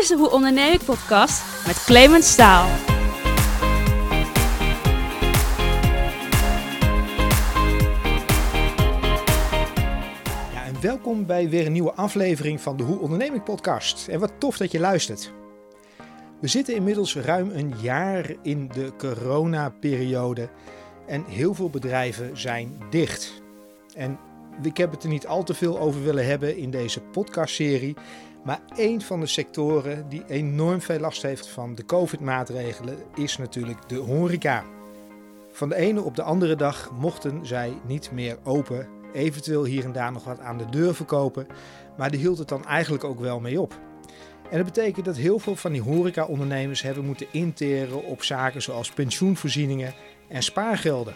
is de Hoe Onderneem ik podcast met Clemens Staal. Ja, en welkom bij weer een nieuwe aflevering van de Hoe Onderneem ik podcast. En wat tof dat je luistert. We zitten inmiddels ruim een jaar in de coronaperiode en heel veel bedrijven zijn dicht. En ik heb het er niet al te veel over willen hebben in deze podcastserie, maar één van de sectoren die enorm veel last heeft van de COVID-maatregelen is natuurlijk de horeca. Van de ene op de andere dag mochten zij niet meer open. Eventueel hier en daar nog wat aan de deur verkopen, maar die hield het dan eigenlijk ook wel mee op. En dat betekent dat heel veel van die horeca-ondernemers hebben moeten interen op zaken zoals pensioenvoorzieningen en spaargelden.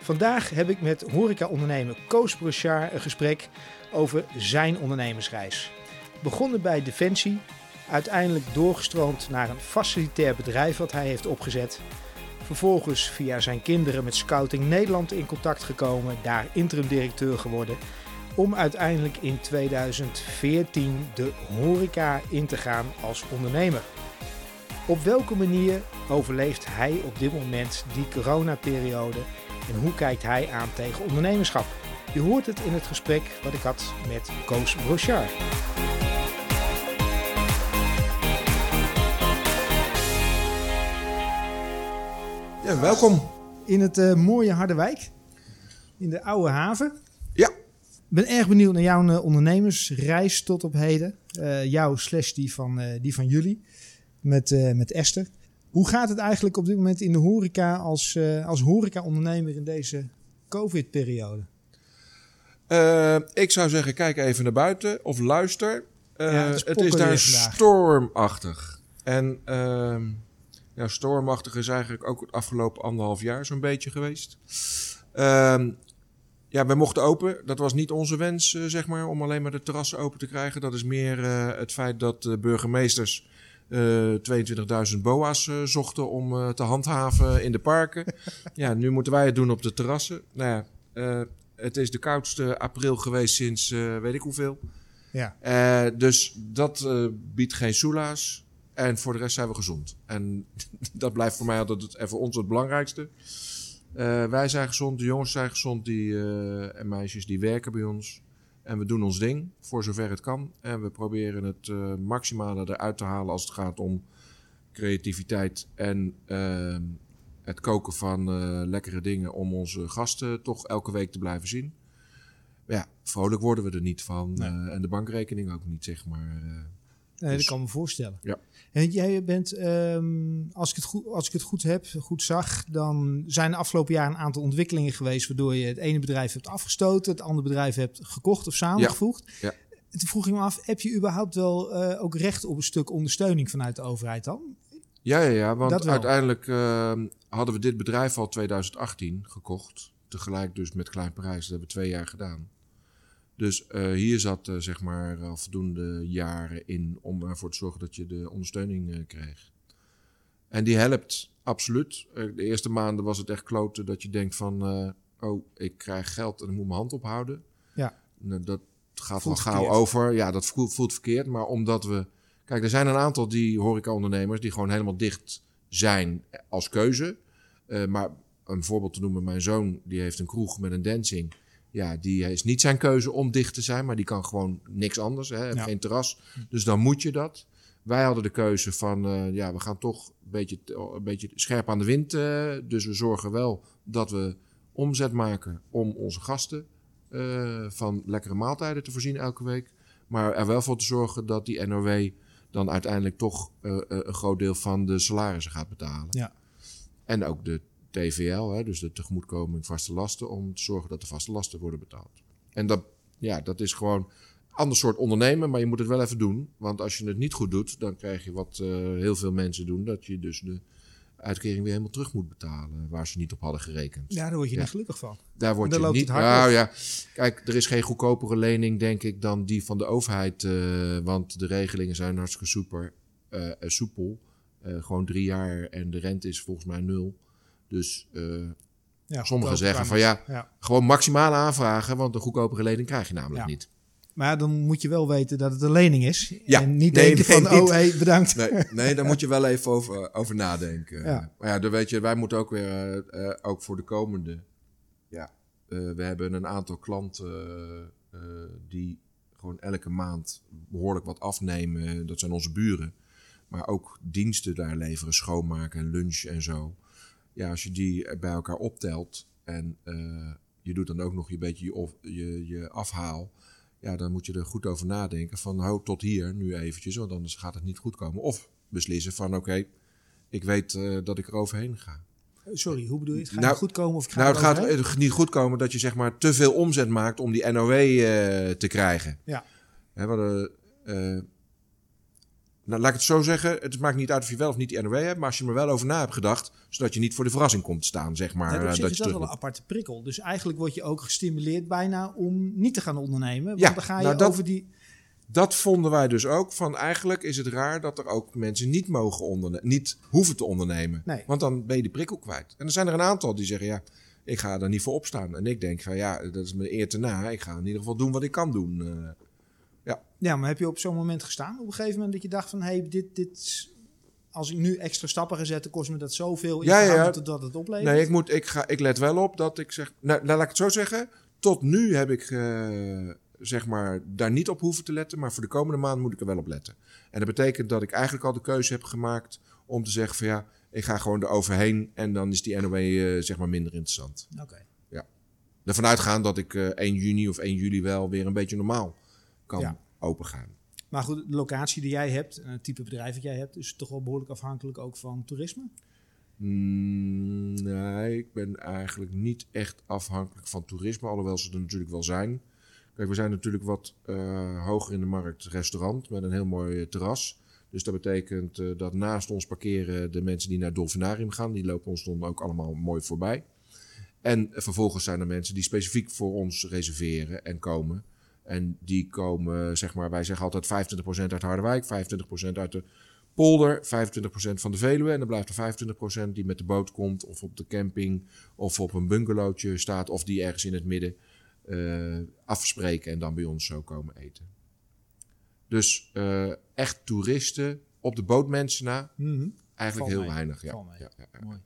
Vandaag heb ik met horeca-ondernemer Koos Brochard een gesprek over zijn ondernemersreis. Begonnen bij Defensie, uiteindelijk doorgestroomd naar een facilitair bedrijf wat hij heeft opgezet. Vervolgens via zijn kinderen met Scouting Nederland in contact gekomen, daar interim directeur geworden. Om uiteindelijk in 2014 de horeca in te gaan als ondernemer. Op welke manier overleeft hij op dit moment die coronaperiode en hoe kijkt hij aan tegen ondernemerschap? Je hoort het in het gesprek wat ik had met Koos Brochard. Ja, welkom in het uh, mooie Harderwijk, in de oude haven. Ja. Ik ben erg benieuwd naar jouw uh, ondernemersreis tot op heden. Uh, jouw slash die van, die van jullie, met, met Esther. Hoe gaat het eigenlijk op dit moment in de horeca als, als horeca-ondernemer in deze COVID-periode? Uh, ik zou zeggen, kijk even naar buiten of luister. Uh, ja, het, is, het is daar stormachtig. En uh, ja, stormachtig is eigenlijk ook het afgelopen anderhalf jaar zo'n beetje geweest. Ehm, ja, we mochten open. Dat was niet onze wens, uh, zeg maar, om alleen maar de terrassen open te krijgen. Dat is meer het feit dat de burgemeesters 22.000 boa's zochten om te handhaven in de parken. ja, nu moeten wij het doen op de terrassen. Nou ja, het is de koudste april geweest sinds uh, weet ik hoeveel. Ja. Uh, dus dat uh, biedt geen soela's. En voor de rest zijn we gezond. En dat blijft voor mij altijd het, en voor ons het belangrijkste. wij zijn gezond, de jongens zijn gezond die, en meisjes die werken bij ons. En we doen ons ding, voor zover het kan. En we proberen het maximale eruit te halen als het gaat om creativiteit en ehm, het koken van uh, lekkere dingen om onze gasten toch elke week te blijven zien. Maar ja, vrolijk worden we er niet van. Nee. Uh, en de bankrekening ook niet, zeg maar. Uh, nee, dus, dat kan me voorstellen. Ja. En jij bent, um, als, ik het goed, als ik het goed heb, goed zag, dan zijn de afgelopen jaar een aantal ontwikkelingen geweest waardoor je het ene bedrijf hebt afgestoten, het andere bedrijf hebt gekocht of samengevoegd. Ja. ja. Toen vroeg ik me af, heb je überhaupt wel ook recht op een stuk ondersteuning vanuit de overheid dan? Ja, ja, ja want uiteindelijk uh, hadden we dit bedrijf al 2018 gekocht. Tegelijk dus met Klein Parijs. Dat hebben we twee jaar gedaan. Dus uh, hier zat uh, zeg maar al voldoende jaren in om ervoor te zorgen dat je de ondersteuning kreeg. En die helpt absoluut. de eerste maanden was het echt kloten dat je denkt van... oh, ik krijg geld en ik moet mijn hand ophouden. Ja. Nou, dat gaat wel gauw over. Ja, dat voelt, voelt verkeerd. Maar omdat we Kijk, er zijn een aantal die horeca-ondernemers die gewoon helemaal dicht zijn als keuze. Uh, maar een voorbeeld te noemen, mijn zoon die heeft een kroeg met een dancing. Ja, die is niet zijn keuze om dicht te zijn, maar die kan gewoon niks anders. Hè, ja. Geen terras. Dus dan moet je dat. Wij hadden de keuze van, uh, ja, we gaan toch een beetje, een beetje scherp aan de wind. Uh, dus we zorgen wel dat we omzet maken om onze gasten van lekkere maaltijden te voorzien elke week. Maar er wel voor te zorgen dat die NOW dan uiteindelijk toch uh, een groot deel van de salarissen gaat betalen. Ja. En ook de TVL, hè, dus de tegemoetkoming vaste lasten, om te zorgen dat de vaste lasten worden betaald. En dat, ja, dat is gewoon een ander soort ondernemen, maar je moet het wel even doen. Want als je het niet goed doet, dan krijg je wat uh, heel veel mensen doen, dat je dus de uitkering weer helemaal terug moet betalen, waar ze niet op hadden gerekend. Ja, daar word je ja. niet gelukkig van. Daar word je niet. Nou ja, kijk, er is geen goedkopere lening, denk ik, dan die van de overheid. Uh, want de regelingen zijn hartstikke super, uh, soepel. Uh, gewoon drie jaar en de rente is volgens mij nul. Dus ja, sommigen zeggen van ja, ja, gewoon maximaal aanvragen, want een goedkopere lening krijg je namelijk niet. Maar dan moet je wel weten dat het een lening is. Ja. En niet Nee, denken nee, van, oh hey, bedankt. Nee, nee, daar moet je wel even over, over nadenken. Ja. Maar ja, dan weet je, wij moeten ook weer, eh, eh, ook voor de komende. Ja, eh, we hebben een aantal klanten die gewoon elke maand behoorlijk wat afnemen. Dat zijn onze buren. Maar ook diensten daar leveren, schoonmaken, lunch en zo. Ja, als je die bij elkaar optelt en je doet dan ook nog een beetje je, of, je, je afhaal. Ja, dan moet je er goed over nadenken van hou tot hier nu eventjes, want anders gaat het niet goed komen. Of beslissen van oké, ik weet eh, dat ik er overheen ga. Sorry, hoe bedoel je? Het gaat Nou, niet goed komen of ik ga nou, het gaat niet goed komen dat je zeg maar te veel omzet maakt om die NOW eh, te krijgen. Ja. Hè, we hadden, eh, nou, laat ik het zo zeggen. Het maakt niet uit of je wel of niet die NOW hebt. Maar als je er wel over na hebt gedacht. Zodat je niet voor de verrassing komt te staan, zeg maar. Ja, eh, dat is dat wel een aparte prikkel. Dus eigenlijk word je ook gestimuleerd bijna om niet te gaan ondernemen. Want Ja, dan ga je nou, dat- over die... Dat vonden wij dus ook. Van eigenlijk is het raar dat er ook mensen niet mogen ondernemen. Niet hoeven te ondernemen. Nee. Want dan ben je die prikkel kwijt. En er zijn er een aantal die zeggen ja. Ik ga er niet voor opstaan. En ik denk van ja, dat is me eer te na. Ik ga in ieder geval doen wat ik kan doen. Eh. Ja, maar heb je op zo'n moment gestaan op een gegeven moment dat je dacht van... hé, hey, dit, dit, als ik nu extra stappen ga zetten, kost me dat zoveel in Ja, ja, ja. dat het oplevert? Nee, ik, moet, ik, ga, ik let wel op dat ik zeg. Nou, nou, laat ik het zo zeggen. Tot nu heb ik eh, zeg maar daar niet op hoeven te letten. Maar voor de komende maand moet ik er wel op letten. En dat betekent dat ik eigenlijk al de keuze heb gemaakt om te zeggen van ja, ik ga gewoon eroverheen. En dan is die NOW eh, zeg maar minder interessant. Oké. Ervan uitgaan dat ik eh 1 juni of 1 juli wel weer een beetje normaal kan Ja. opengaan. Maar goed, de locatie die jij hebt, en het type bedrijf dat jij hebt... is toch wel behoorlijk afhankelijk ook van toerisme? Mm, nee, ik ben eigenlijk niet echt afhankelijk van toerisme, alhoewel ze er natuurlijk wel zijn. Kijk, we zijn natuurlijk wat eh, hoger in de markt restaurant met een heel mooi eh, terras. Dus dat betekent eh, dat naast ons parkeren de mensen die naar Dolfinarium gaan, die lopen ons dan ook allemaal mooi voorbij. En vervolgens zijn er mensen die specifiek voor ons reserveren en komen. En die komen, zeg maar, wij zeggen altijd 25% uit Harderwijk, 25% uit de polder, 25% van de Veluwe. En dan blijft er 25% die met de boot komt, of op de camping, of op een bungalowtje staat, of die ergens in het midden eh, afspreken en dan bij ons zo komen eten. Dus eh, echt toeristen op de boot mensen na, Mhm. eigenlijk heel mee. weinig. Ja. Ja, ja.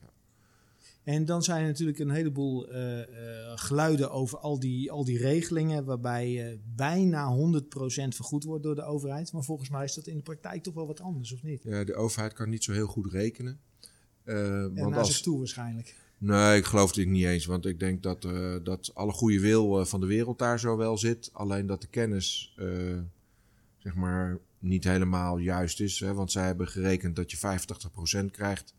En dan zijn er natuurlijk een heleboel eh, eh, geluiden over al die, al die regelingen... waarbij eh, bijna 100% vergoed wordt door de overheid. Maar volgens mij is dat in de praktijk toch wel wat anders, of niet? Ja, de overheid kan niet zo heel goed rekenen. En want naar als, zich toe waarschijnlijk. Nee, ik geloof het niet eens. Want ik denk dat, dat alle goede wil van de wereld daar zo wel zit. Alleen dat de kennis, zeg maar, niet helemaal juist is. Hè? Want zij hebben gerekend dat je 85% krijgt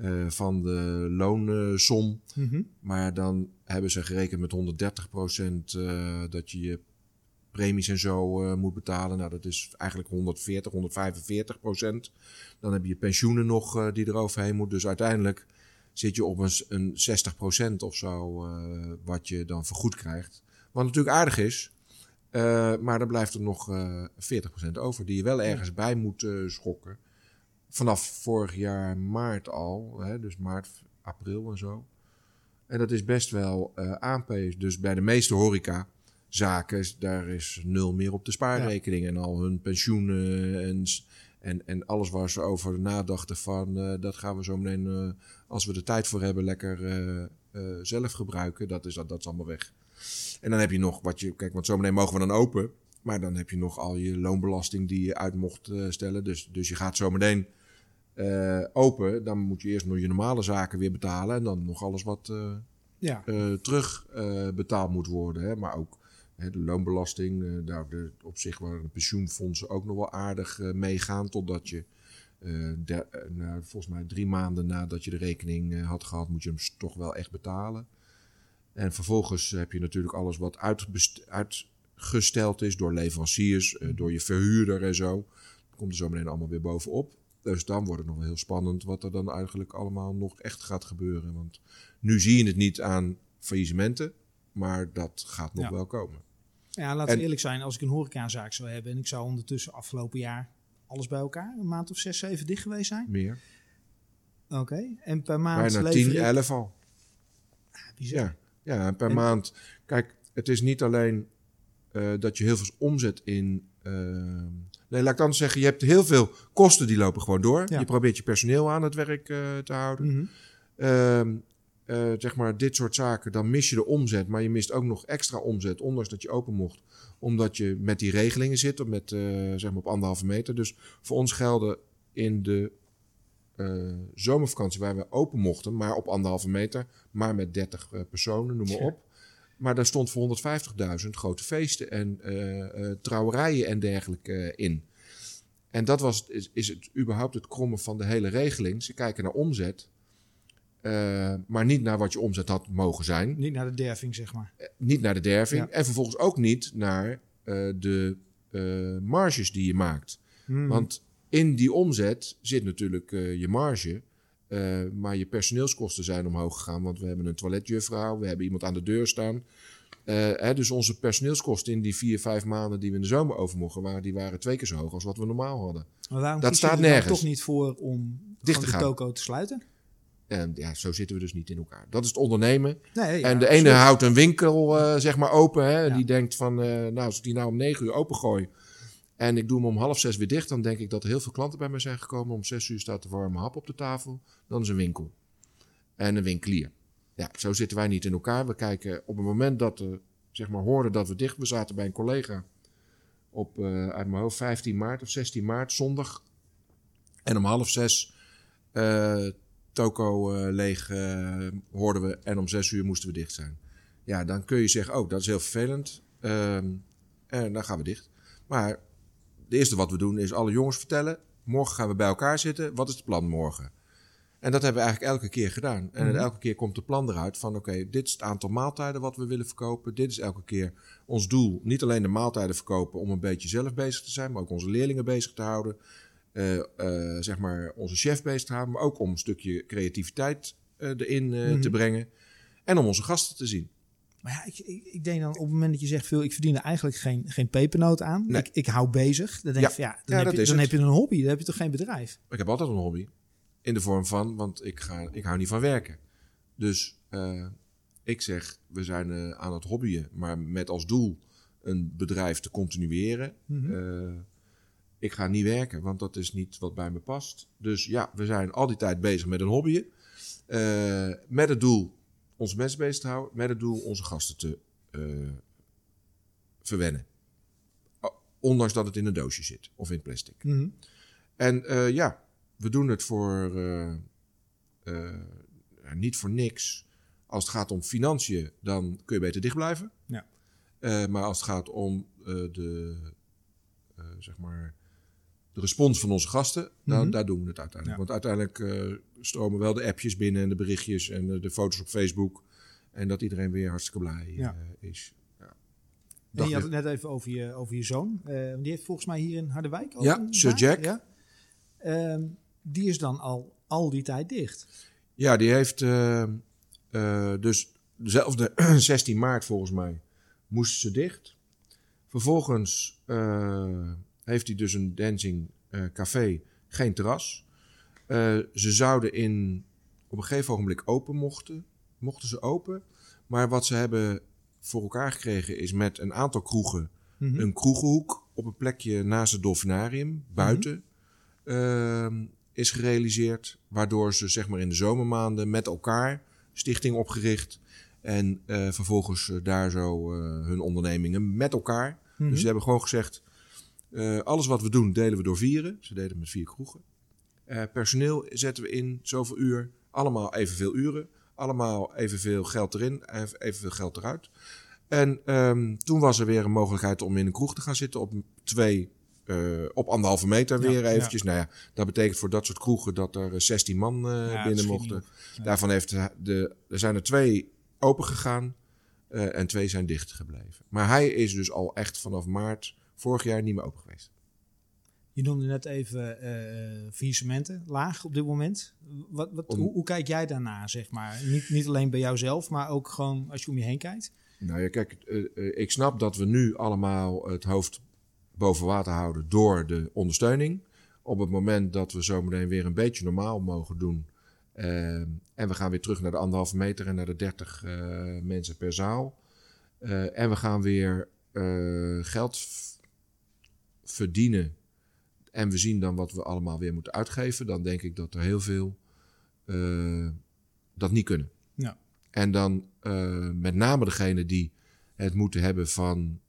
eh, van de loonsom. Mhm. Maar dan hebben ze gerekend met 130% eh dat je je premies en zo eh, moet betalen. Nou, dat is eigenlijk 140, 145 procent. Dan heb je je pensioenen nog die eroverheen moet. Dus uiteindelijk zit je op een, een 60 procent of zo wat je dan vergoed krijgt. Wat natuurlijk aardig is. maar dan blijft er nog eh 40 procent over die je wel ergens bij moet schokken. Vanaf vorig jaar maart al, hè, dus maart, april en zo. En dat is best wel eh aanpees. Dus bij de meeste horecazaken, daar is nul meer op de spaarrekening. En al hun pensioenen en, en, en alles waar ze over nadachten van... eh, dat gaan we zo meteen, eh, als we er tijd voor hebben, lekker zelf gebruiken. Dat is, dat, dat is allemaal weg. En dan heb je nog wat je... Kijk, want zo meteen mogen we dan open. Maar dan heb je nog al je loonbelasting die je uit mocht stellen. Dus, dus je gaat zo meteen eh, open. Dan moet je eerst nog je normale zaken weer betalen. En dan nog alles wat... eh, Ja, eh, terug eh, betaald moet worden. Hè? Maar ook hè, de loonbelasting, daar de, op zich waar de pensioenfondsen ook nog wel aardig meegaan. Totdat je, eh, nou, volgens mij drie maanden nadat je de rekening had gehad, moet je hem toch wel echt betalen. En vervolgens heb je natuurlijk alles wat uitgesteld is door leveranciers, door je verhuurder en zo. Dat komt er zo meteen allemaal weer bovenop. Dus dan wordt het nog wel heel spannend wat er dan eigenlijk allemaal nog echt gaat gebeuren. Want nu zie je het niet aan faillissementen, maar dat gaat nog Ja. wel komen. ja laten En- we eerlijk zijn. Als ik een horecazaak zou hebben... en ik zou ondertussen afgelopen jaar alles bij elkaar... een maand of zes, zeven dicht geweest zijn. Meer. Oké. En per maand Bijna lever 10, ik... 11 al. Bizar. Ja, ja en per En- maand. Kijk, het is niet alleen dat je heel veel omzet in. Nee, laat ik dan zeggen, je hebt heel veel kosten die lopen gewoon door. Je probeert je personeel aan het werk te houden. Mm zeg maar dit soort zaken, dan mis je de omzet, maar je mist ook nog extra omzet, ondanks dat je open mocht, omdat je met die regelingen zit, of met zeg maar op anderhalve meter. Dus voor ons gelden in de uh, zomervakantie waar we open mochten, maar op anderhalve meter, maar met 30 uh, eh, personen, noem maar op. Maar daar stond voor 150.000 grote feesten en uh, trouwerijen en dergelijke in. En dat was, is, is, het überhaupt het krommen van de hele regeling. Ze kijken naar omzet, maar niet naar wat je omzet had mogen zijn. Niet naar de derving, zeg maar. niet naar de derving. En vervolgens ook niet naar de marges die je maakt. Hmm. Want in die omzet zit natuurlijk je marge. Uh, maar je personeelskosten zijn omhoog gegaan. Want we hebben een toiletjuffrouw, we hebben iemand aan de deur staan. Uh, hè, dus onze personeelskosten in die vier, vijf maanden die we in de zomer over mochten, waren, die waren twee keer zo hoog als wat we normaal hadden. Maar waarom dat staat nergens. toch niet voor om Dicht te gaan. de toko te sluiten? En ja, zo zitten we dus niet in elkaar. Dat is het ondernemen. Nee, en de ene houdt een winkel zeg maar open. Hè, ja. Die denkt van, nou, als ik die nou om negen uur opengooi, en ik doe hem om half zes weer dicht. Dan denk ik dat er heel veel klanten bij mij zijn gekomen. Om zes uur staat de warme hap op de tafel. Dan is een winkel. En een winkelier. Ja, zo zitten wij niet in elkaar. We kijken op het moment dat we zeg maar, hoorden dat we dicht... We zaten bij een collega op, uh, uit mijn hoofd, 15 maart of 16 maart, zondag. En om half zes uh, toko uh, leeg hoorden we. En om zes uur moesten we dicht zijn. Ja, dan kun je zeggen, oh, dat is heel vervelend. Ehm, en dan gaan we dicht. Maar het eerste wat we doen is alle jongens vertellen: morgen gaan we bij elkaar zitten. Wat is het plan morgen? En dat hebben we eigenlijk elke keer gedaan. En mhm. elke keer komt de plan eruit van: oké, dit is het aantal maaltijden wat we willen verkopen. Dit is elke keer ons doel. Niet alleen de maaltijden verkopen om een beetje zelf bezig te zijn, maar ook onze leerlingen bezig te houden. Uh, uh, zeg maar onze chef bezig te houden, maar ook om een stukje creativiteit uh, erin mm te mhm. brengen. En om onze gasten te zien. Maar ja, ik, ik, denk dan op het moment dat je zegt veel, ik verdien er eigenlijk geen, geen pepernoot aan. Ik, ik hou bezig. Dan denk ja. ja, dan, heb, je, dan heb je een hobby. Dan heb je toch geen bedrijf? Ik heb altijd een hobby. In de vorm van, want ik, ga, ik hou niet van werken. Dus uh, ik zeg, we zijn uh, aan het hobbyen, maar met als doel een bedrijf te continueren. Mm -hmm. uh, ik ga niet werken, want dat is niet wat bij me past. Dus ja, we zijn al die tijd bezig met een hobby. met het doel onze mensen bezig te houden met het doel onze gasten te uh, verwennen. Ondanks dat het in een doosje zit of in plastic. Mhm. En uh, ja, we doen het voor uh, niet voor niks. Als het gaat om financiën, dan kun je beter dicht blijven. Ja. maar als het gaat om de, zeg maar, de respons van onze gasten, dan, mhm. daar doen we het uiteindelijk. Want uiteindelijk uh, stromen wel de appjes binnen en de berichtjes en de, de foto's op Facebook. En dat iedereen weer hartstikke blij uh, is. Ja. En je had het net even over je, over je zoon. Uh, die heeft volgens mij hier in Harderwijk ook Ja, Sir Jack. Ja. Uh, die is dan al, al die tijd dicht. Ja, die heeft dus dezelfde 16 maart volgens mij moesten ze dicht. Vervolgens heeft hij dus een dancing uh, café, geen terras. Uh, ze zouden in, op een gegeven ogenblik open mochten, mochten ze open. Maar wat ze hebben voor elkaar gekregen is met een aantal kroegen mm -hmm. een kroegenhoek op een plekje naast het dolfinarium, buiten, mm -hmm. uh, is gerealiseerd. Waardoor ze zeg maar in de zomermaanden met elkaar stichting opgericht. En uh, vervolgens daar zo hun ondernemingen met elkaar. Mm -hmm. Dus ze hebben gewoon gezegd, uh, alles wat we doen, delen we door vieren. Ze deden met vier kroegen. Uh, personeel zetten we in, zoveel uur. Allemaal evenveel uren. Allemaal evenveel geld erin, evenveel geld eruit. En um, toen was er weer een mogelijkheid om in een kroeg te gaan zitten op twee, uh, op anderhalve meter weer eventjes. Nou ja, dat betekent voor dat soort kroegen dat er 16 man ja, binnen mochten. Daarvan heeft de, er zijn er twee open gegaan en twee zijn dicht gebleven. Maar hij is dus al echt vanaf maart vorig jaar niet meer open geweest. Je noemde net even uh, faillissementen, laag op dit moment. Wat, wat, hoe, hoe, kijk jij daarna, zeg maar? Niet, niet alleen bij jouzelf, maar ook gewoon als je om je heen kijkt? Nou ja, kijk, uh, ik snap dat we nu allemaal het hoofd boven water houden door de ondersteuning. Op het moment dat we zometeen weer een beetje normaal mogen doen. En we gaan weer terug naar de anderhalve meter en naar de 30 mensen per zaal. en we gaan weer eh, geld verdienen en we zien dan wat we allemaal weer moeten uitgeven, dan denk ik dat er heel veel uh, dat niet kunnen. Ja. En dan met name degene die het moeten hebben van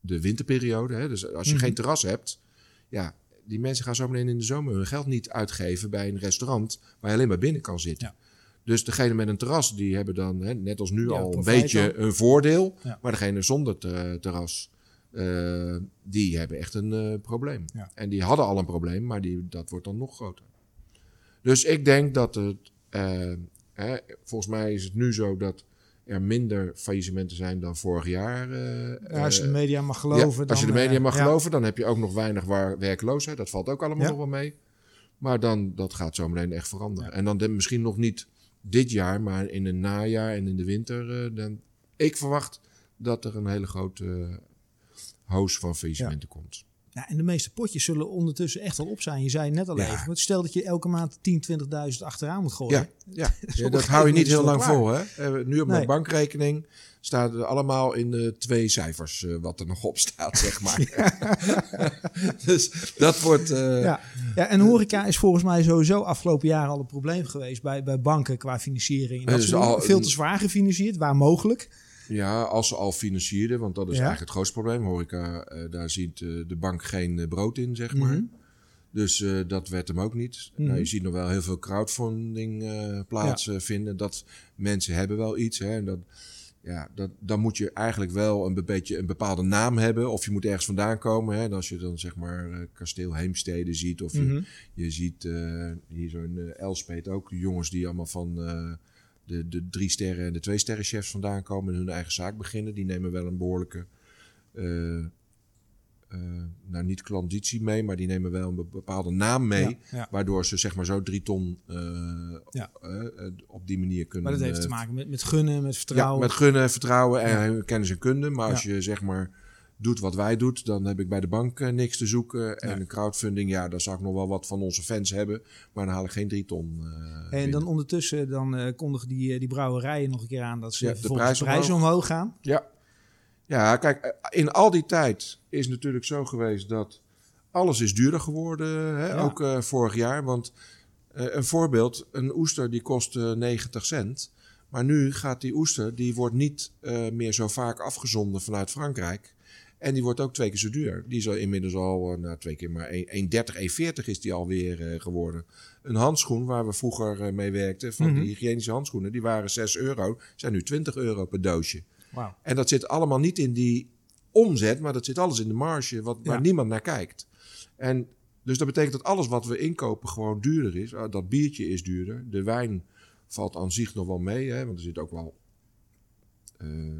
de winterperiode. Hè? Dus als je mhm. geen terras hebt, ja, die mensen gaan zo meteen in de zomer hun geld niet uitgeven bij een restaurant waar je alleen maar binnen kan zitten. Ja. Dus degene met een terras, die hebben dan, hè, net als nu, al een beetje een voordeel. Maar degene zonder terras, uh, die hebben echt een uh, probleem. En die hadden al een probleem, maar die, dat wordt dan nog groter. Dus ik denk dat het, uh, hè, volgens mij is het nu zo dat er minder faillissementen zijn dan vorig jaar. Ja, als je de media mag geloven. Ja, als je de media mag geloven, dan heb je ook nog weinig waar werkloosheid. Dat valt ook allemaal nog wel mee. Maar dan, dat gaat zo meteen echt veranderen. En dan misschien nog niet dit jaar, maar in het najaar en in de winter. Dan, ik verwacht dat er een hele grote hoos van faillissementen komt. Ja, en de meeste potjes zullen ondertussen echt al op zijn. Je zei net al even. Want stel dat je elke maand 10, 20.000 achteraan moet gooien. Ja, ja. dat hou je niet heel lang vol. Hè? Uh, nu op mijn bankrekening staat er allemaal in de twee cijfers uh, wat er nog op staat, zeg maar. dus dat wordt... Uh, ja. ja, en horeca is volgens mij sowieso afgelopen jaren al een probleem geweest bij, bij banken qua financiering. Dat is al, veel te zwaar gefinancierd, waar mogelijk. Ja, als ze al financierden, want dat is eigenlijk het grootste probleem. Horeca, uh, daar ziet uh, de bank geen uh, brood in, zeg maar. Mm -hmm. Dus dat werd hem ook niet. Mm -hmm. nou, je ziet nog wel heel veel crowdfunding plaatsvinden. Ja. Dat mensen hebben wel iets. Hè, en dat, ja, dat, dan moet je eigenlijk wel een beetje een bepaalde naam hebben. Of je moet ergens vandaan komen. Hè. En als je dan zeg maar kasteel Heemstede ziet. Of mm -hmm. je, mhm. je ziet hier zo'n Elspet ook. Jongens die allemaal van de, de drie sterren en de twee sterren chefs vandaan komen en hun eigen zaak beginnen. Die nemen wel een behoorlijke, uh, uh, nou niet klanditie mee, maar die nemen wel een bepaalde naam mee. Waardoor ze zeg maar zo drie ton uh, ja. op die manier kunnen. Maar dat heeft te maken met, met gunnen, met vertrouwen. Ja, met gunnen, vertrouwen en kennis en kunde. Maar als je zeg maar doet wat wij doen, dan heb ik bij de bank uh, niks te zoeken. En een crowdfunding, ja, daar zou ik nog wel wat van onze fans hebben. Maar dan haal ik geen drie ton. Uh, en dan ondertussen dan uh, kondigen die, die brouwerijen nog een keer aan dat ze ja, de prijzen prijs omhoog. gaan. Ja. ja, kijk, in al die tijd is natuurlijk zo geweest dat alles is duurder geworden. Hè? Ja. Ook vorig jaar. Want een voorbeeld, een oester die kost 90 cent. Maar nu gaat die oester, die wordt niet meer zo vaak afgezonden vanuit Frankrijk. En die wordt ook twee keer zo duur. Die is al inmiddels al, uh, nou twee keer maar 1,30, 1,40 is die alweer uh, geworden. Een handschoen waar we vroeger uh, mee werkten, van mm -hmm. die hygiënische handschoenen, die waren 6 euro, zijn nu 20 euro per doosje. Wow. En dat zit allemaal niet in die omzet, maar dat zit alles in de marge, wat, waar niemand naar kijkt. En dus dat betekent dat alles wat we inkopen gewoon duurder is. Ah, dat biertje is duurder. De wijn valt aan zich nog wel mee, hè, want er zit ook wel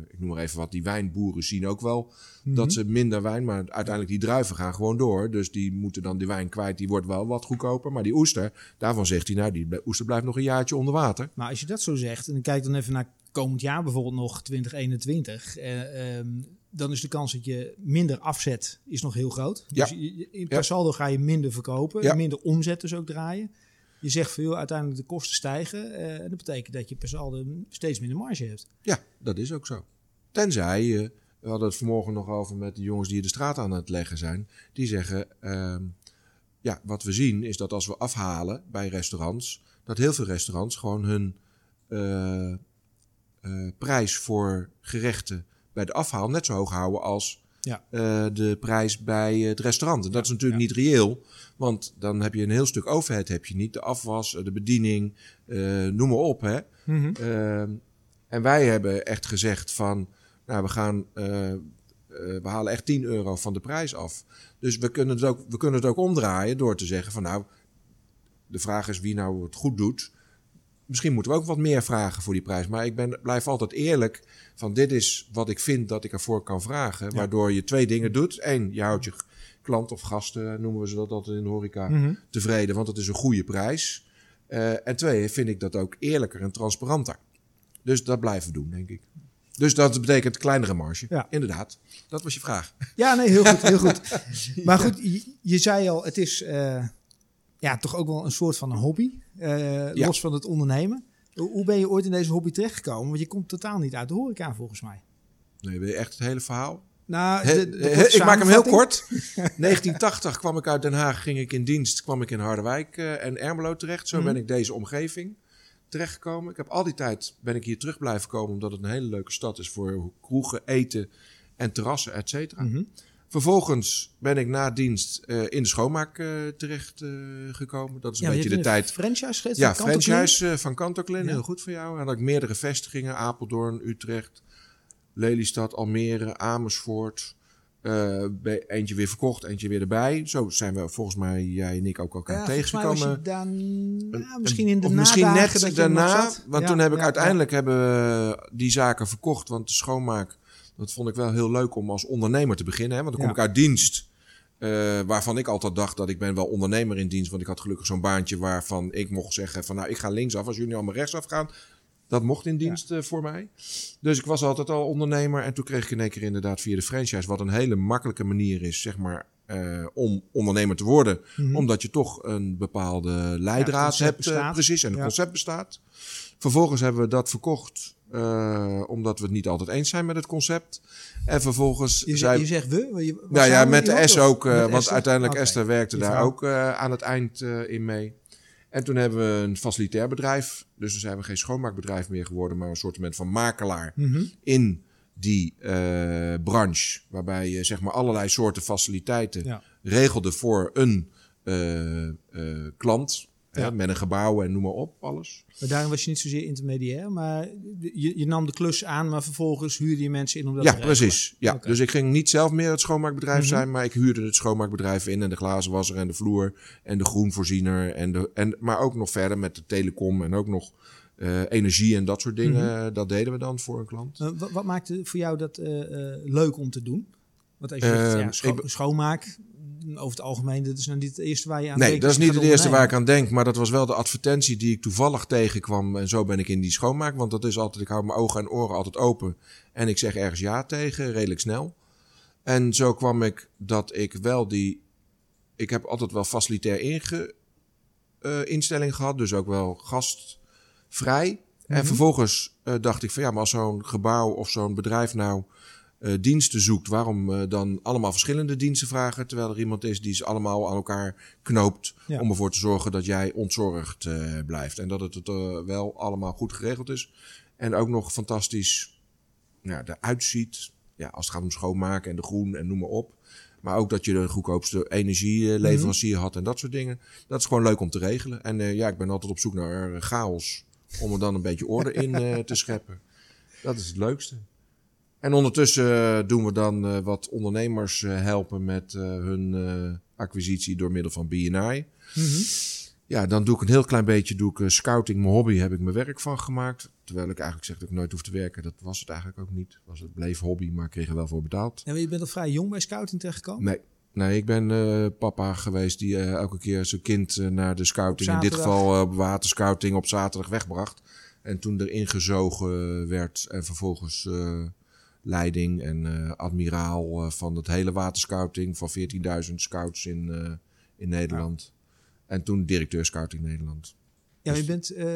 ik noem maar even wat, die wijnboeren zien ook wel dat ze minder wijn, maar uiteindelijk die druiven gaan gewoon door. Dus die moeten dan die wijn kwijt, die wordt wel wat goedkoper. Maar die oester, daarvan zegt hij, nou, die oester blijft nog een jaartje onder water. Maar als je dat zo zegt, en kijk dan even naar komend jaar bijvoorbeeld nog 2021, uh, um, dan is de kans dat je minder afzet is nog heel groot. Ja. Dus in per saldo ga je minder verkopen, ja. minder omzet dus ook draaien. Je zegt veel, uiteindelijk de kosten stijgen. Uh, dat betekent dat je per saldo steeds minder marge hebt. Ja, dat is ook zo. Tenzij je, we hadden het vanmorgen nog over met de jongens die de straat aan het leggen zijn. Die zeggen, uh, ja, wat we zien is dat als we afhalen bij restaurants, dat heel veel restaurants gewoon hun uh, prijs voor gerechten bij de afhaal net zo hoog houden als ja. Uh, de prijs bij het restaurant. En dat is natuurlijk niet reëel, want dan heb je een heel stuk overheid, heb je niet de afwas, de bediening, uh, noem maar op. Hè? Mm -hmm. uh, en wij hebben echt gezegd van, nou we gaan, we halen echt 10 euro van de prijs af. Dus we kunnen, het ook, we kunnen het ook omdraaien door te zeggen van nou, de vraag is wie nou het goed doet. Misschien moeten we ook wat meer vragen voor die prijs. Maar ik ben, blijf altijd eerlijk van dit is wat ik vind dat ik ervoor kan vragen. Waardoor je twee dingen doet. Eén, je houdt je klant of gasten, noemen we ze dat altijd in de horeca, mhm. tevreden. Want het is een goede prijs. Uh, en twee, vind ik dat ook eerlijker en transparanter. Dus dat blijven we doen, denk ik. Dus dat betekent kleinere marge. Ja. Inderdaad. Dat was je vraag. Ja, nee, heel goed. Heel goed. Maar goed, je, je zei al, het is uh, ja, toch ook wel een soort van een hobby. Uh, ja. Los van het ondernemen. Hoe ben je ooit in deze hobby terechtgekomen? Want je komt totaal niet uit de horeca volgens mij. Nee, wil je echt het hele verhaal? Nou, de- de ik maak hem heel kort. 1980 kwam ik uit Den Haag, ging ik in dienst, kwam ik in Harderwijk eh, en Ermelo terecht. Zo Mhm. ben ik deze omgeving terechtgekomen. Ik heb al die tijd ben ik hier terug blijven komen, omdat het een hele leuke stad is voor kroegen, eten en terrassen, et cetera. Mhm. Vervolgens ben ik na dienst eh, in de schoonmaak eh, terecht eh, gekomen. Dat is een Ja, beetje de een tijd franchise ja, van franchise van Kantoklin, Ja. heel goed voor jou. En had ik meerdere vestigingen, Apeldoorn, Utrecht, Lelystad, Almere, Amersfoort. Eentje weer verkocht, eentje weer erbij. Zo zijn we volgens mij, jij en ik, ook elkaar Ja, tegengekomen. je dan, misschien in de of misschien net daarna. Want toen heb ik uiteindelijk hebben we die zaken verkocht. Want de schoonmaak, dat vond ik wel heel leuk om als ondernemer te beginnen. Hè? Want dan kom Ja. ik uit dienst. eh, waarvan ik altijd dacht dat ik ben wel ondernemer in dienst. Want ik had gelukkig zo'n baantje waarvan ik mocht zeggen van nou ik ga linksaf als jullie allemaal rechtsaf gaan. Dat mocht in dienst eh, voor mij. Dus ik was altijd al ondernemer. En toen kreeg ik in één keer inderdaad via de franchise... wat een hele makkelijke manier is, zeg maar... eh, om ondernemer te worden. Mhm. Omdat je toch een bepaalde leidraad hebt. bestaat. precies, en het Ja. concept bestaat. Vervolgens hebben we dat verkocht... eh, omdat we het niet altijd eens zijn met het concept. En vervolgens Je, zei... je zegt we? Je, Nou ja, met de S ook. eh, want Esther? uiteindelijk. Esther werkte Die daar vrouw. ook eh, aan het eind in mee. En toen hebben we een facilitair bedrijf. Dus we zijn we geen schoonmaakbedrijf meer geworden, maar een soort van makelaar Mhm. in die branche. Waarbij je zeg maar allerlei soorten faciliteiten Ja. regelde voor een klant. Ja. Hè, met een gebouw en noem maar op, alles. Maar daarin was je niet zozeer intermediair, maar je, je nam de klus aan, maar vervolgens huurde je mensen in om dat Ja, te regelen. precies. Ja. Dus ik ging niet zelf meer het schoonmaakbedrijf Mhm. zijn, maar ik huurde het schoonmaakbedrijf in en de glazenwasser en de vloer en de groenvoorziener. En de, en, maar ook nog verder met de telecom en ook nog eh, energie en dat soort dingen. Dat deden we dan voor een klant. Eh, wat, wat maakte voor jou dat eh, leuk om te doen? Want als je Eh, zegt, ja, scho- ik be- schoonmaak, over het algemeen, dat is nou niet het eerste waar je aan Nee, denkt. dat is niet het eerste waar ik aan denk, maar dat was wel de advertentie die ik toevallig tegenkwam. En zo ben ik in die schoonmaak, want dat is altijd, ik hou mijn ogen en oren altijd open. En ik zeg ergens ja tegen, redelijk snel. En zo kwam ik dat ik wel die, ik heb altijd wel facilitair inge, eh, instelling gehad, dus ook wel gastvrij. En Mhm. vervolgens eh, dacht ik van ja, maar als zo'n gebouw of zo'n bedrijf nou eh, diensten zoekt, waarom eh, dan allemaal verschillende diensten vragen, terwijl er iemand is die ze allemaal aan elkaar knoopt Ja. om ervoor te zorgen dat jij ontzorgd eh, blijft en dat het wel allemaal goed geregeld is en ook nog fantastisch ja, eruit ziet. Ja, als het gaat om schoonmaken en de groen en noem maar op. Maar ook dat je de goedkoopste energieleverancier had en dat soort dingen. Dat is gewoon leuk om te regelen. En eh, ja, ik ben altijd op zoek naar chaos. Om er dan een beetje orde in eh, te scheppen. Dat is het leukste. En ondertussen eh, doen we dan eh, wat ondernemers eh, helpen met hun acquisitie door middel van BNI. Mhm. Ja, dan doe ik een heel klein beetje doe ik, scouting, mijn hobby, heb ik mijn werk van gemaakt. Terwijl ik eigenlijk zeg dat ik nooit hoef te werken. Dat was het eigenlijk ook niet. Was het bleef hobby, maar ik kreeg er wel voor betaald. Ja, maar je bent al vrij jong bij scouting terechtgekomen? Nee, nee ik ben papa geweest die elke keer zijn kind naar de scouting, in dit geval op waterscouting, op zaterdag wegbracht. En toen erin gezogen werd en vervolgens leiding en eh, admiraal eh, van het hele waterscouting van 14.000 scouts in, eh, in Nederland. En toen directeur scouting Nederland. Ja, je Dus- bent eh,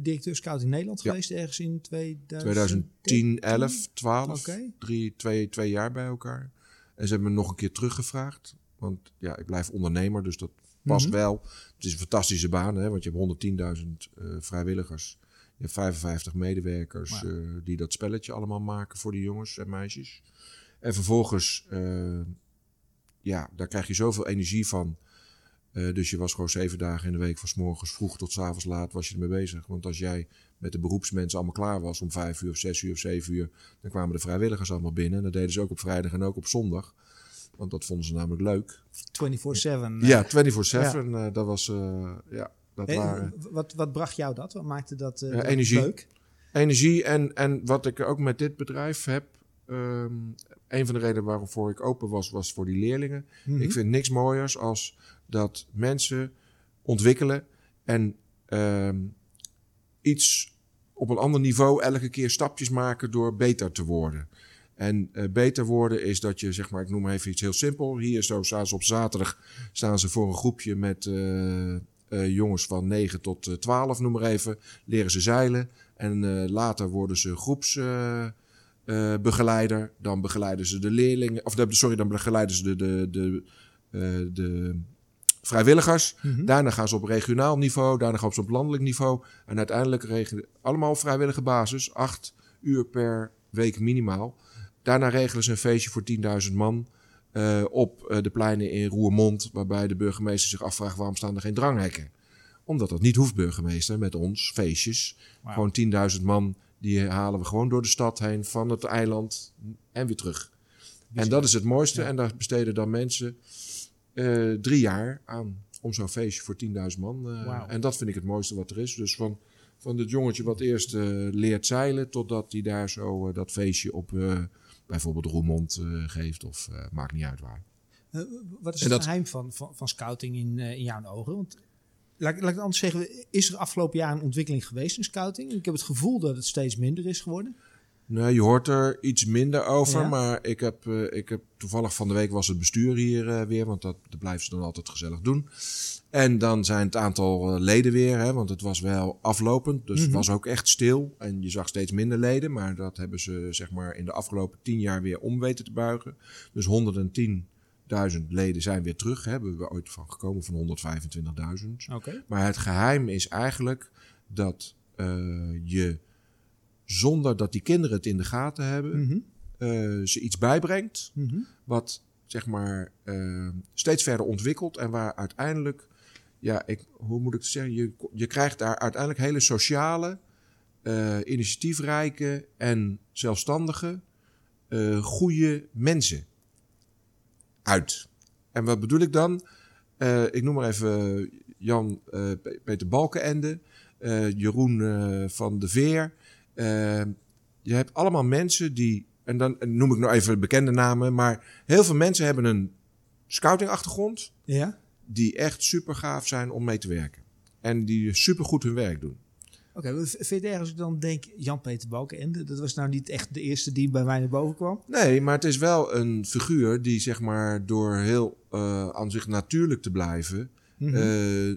directeur scouting Nederland Ja. geweest ergens in 2010. 2010, 11, 12. Oké. Drie, twee, twee jaar bij elkaar. En ze hebben me nog een keer teruggevraagd. Want ja, ik blijf ondernemer, dus dat past Mhm. wel. Het is een fantastische baan, hè, want je hebt 110.000 eh, vrijwilligers. Je hebt 55 medewerkers eh, die dat spelletje allemaal maken voor die jongens en meisjes. En vervolgens, eh, ja, daar krijg je zoveel energie van. Eh, dus je was gewoon zeven dagen in de week, van 's morgens vroeg tot 's avonds laat, was je ermee bezig. Want als jij met de beroepsmensen allemaal klaar was om vijf uur of zes uur of zeven uur, dan kwamen de vrijwilligers allemaal binnen. En dat deden ze ook op vrijdag en ook op zondag. Want dat vonden ze namelijk leuk. 24-7. Ja, 24-7. eh, dat was, ja, dat waren wat, wat bracht jou dat? Wat maakte dat, eh, dat energie. leuk? energie. En, en wat ik ook met dit bedrijf heb, ehm, een van de redenen waarvoor ik open was, was voor die leerlingen. Mhm. Ik vind niks mooiers als dat mensen ontwikkelen en ehm, iets op een ander niveau elke keer stapjes maken door beter te worden. En eh, beter worden is dat je, zeg maar, ik noem even iets heel simpel. Hier zo staan ze op zaterdag staan ze voor een groepje met eh, eh, jongens van 9 tot eh, 12, noem maar even. Leren ze zeilen. En eh, later worden ze groeps. eh, uh, begeleider. Dan begeleiden ze de leerlingen. Of de, sorry, dan begeleiden ze de, de, de, de vrijwilligers. Mhm. Daarna gaan ze op regionaal niveau. Daarna gaan ze op landelijk niveau. En uiteindelijk regelen allemaal op vrijwillige basis. Acht uur per week minimaal. Daarna regelen ze een feestje voor 10.000 man. Uh, op uh, de pleinen in Roermond. Waarbij de burgemeester zich afvraagt waarom staan er geen dranghekken. Omdat dat niet hoeft, burgemeester, met ons, feestjes. Gewoon 10.000 man, die halen we gewoon door de stad heen, van het eiland en weer terug. En dat is het mooiste. Ja. En daar besteden dan mensen eh, drie jaar aan om zo'n feestje voor 10.000 man. eh. En dat vind ik het mooiste wat er is. Dus van, van het jongetje wat eerst eh, leert zeilen, totdat hij daar zo eh, dat feestje op eh, bijvoorbeeld Roermond eh, geeft. Of eh, maakt niet uit waar. Eh, wat is En het dat- geheim van, van, van scouting in, eh, in jouw ogen? Want, laat, ik- laat ik het anders zeggen, is er afgelopen jaar een ontwikkeling geweest in scouting? Ik heb het gevoel dat het steeds minder is geworden. Nee, je hoort er iets minder over. Ja? Maar ik heb, eh, ik heb toevallig van de week was het bestuur hier eh, weer. Want dat, dat blijven ze dan altijd gezellig doen. En dan zijn het aantal eh, leden weer. Hè, want het was wel aflopend. Dus het Mhm. was ook echt stil. En je zag steeds minder leden. Maar dat hebben ze zeg maar in de afgelopen tien jaar weer om weten te buigen. Dus 110.000 leden zijn weer terug. Hè. Hebben we ooit van gekomen van 125.000. Oké. Maar het geheim is eigenlijk dat je zonder dat die kinderen het in de gaten hebben, Mhm. eh, ze iets bijbrengt Mhm. wat zeg maar eh, steeds verder ontwikkelt en waar uiteindelijk, ja, ik, hoe moet ik het zeggen, je, je krijgt daar uiteindelijk hele sociale, eh, initiatiefrijke en zelfstandige, goede mensen uit. En wat bedoel ik dan? Ik noem maar even Jan Pe- Peter Balkenende, Jeroen van de Veer. Eh, je hebt allemaal mensen die, en dan noem ik nou even bekende namen, maar heel veel mensen hebben een scoutingachtergrond Ja? die echt super gaaf zijn om mee te werken. En die super goed hun werk doen. Oké, v- vind je erg als ik dan denk Jan-Peter Balkenende? Dat was nou niet echt de eerste die bij mij naar boven kwam. Nee, maar het is wel een figuur die zeg maar door heel eh, aan zich natuurlijk te blijven, Mhm. eh, eh,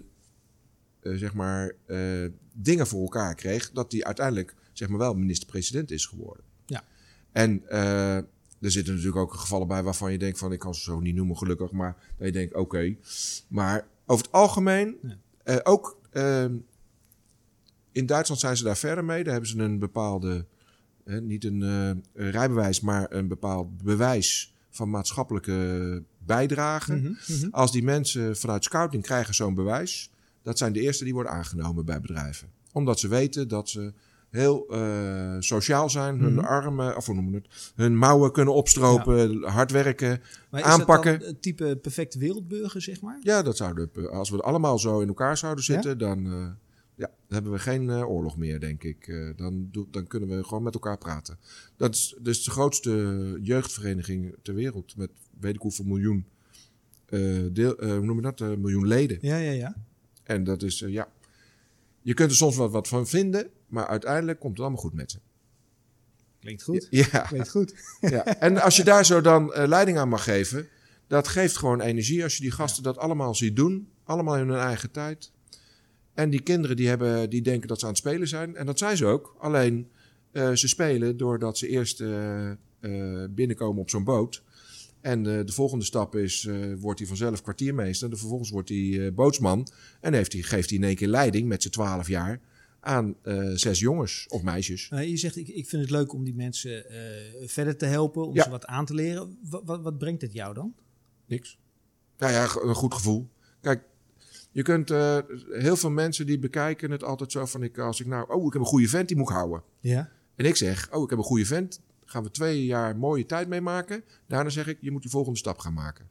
zeg maar dingen voor elkaar kreeg, dat hij uiteindelijk zeg maar wel minister-president is geworden. Ja. En eh, er zitten natuurlijk ook gevallen bij waarvan je denkt van ik kan ze zo niet noemen gelukkig, maar dat je denkt oké. Maar over het algemeen, Ja. eh, ook ehm, in Duitsland zijn ze daar verder mee. Daar hebben ze een bepaalde, hè, niet een, eh, een rijbewijs, maar een bepaald bewijs van maatschappelijke bijdrage. Mhm, mhm. Als die mensen vanuit scouting krijgen zo'n bewijs, dat zijn de eerste die worden aangenomen bij bedrijven. Omdat ze weten dat ze heel eh, sociaal zijn, hun Mhm. armen, of hoe noemen we het, hun mouwen kunnen opstropen, hard werken. Maar is Aanpakken. dat dan het type perfecte wereldburger, zeg maar? Ja, dat zouden, als we allemaal zo in elkaar zouden zitten, dan, eh, ja, dan hebben we geen eh, oorlog meer, denk ik. Eh, dan, dan kunnen we gewoon met elkaar praten. Dat is dus de grootste jeugdvereniging ter wereld, met weet ik hoeveel miljoen, eh, deel, eh, hoe noem je dat, Eh, miljoen leden. Ja, ja, ja. En dat is, eh, ja. Je kunt er soms wat, wat van vinden, maar uiteindelijk komt het allemaal goed met ze. Klinkt goed. Ja, Klinkt goed. ja. En als je daar zo dan eh, leiding aan mag geven, dat geeft gewoon energie als je die gasten dat allemaal ziet doen. Allemaal in hun eigen tijd. En die kinderen die, hebben, die denken dat ze aan het spelen zijn. En dat zijn ze ook. Alleen eh, ze spelen doordat ze eerst eh, eh, binnenkomen op zo'n boot. En eh, de volgende stap is, eh, wordt hij vanzelf kwartiermeester. De vervolgens wordt hij eh, bootsman. En heeft hij, geeft hij in één keer leiding met z'n twaalf jaar aan zes jongens of meisjes. Je zegt, ik, ik vind het leuk om die mensen verder te helpen, om Ja. ze wat aan te leren. Wat, wat, wat brengt het jou dan? Niks. Nou ja, een goed gevoel. Kijk, je kunt heel veel mensen die bekijken het altijd zo van ik als ik nou, oh, ik heb een goede vent, die moet ik houden. Ja. En ik zeg, oh, ik heb een goede vent, gaan we twee jaar mooie tijd mee maken. Daarna zeg ik, je moet die volgende stap gaan maken.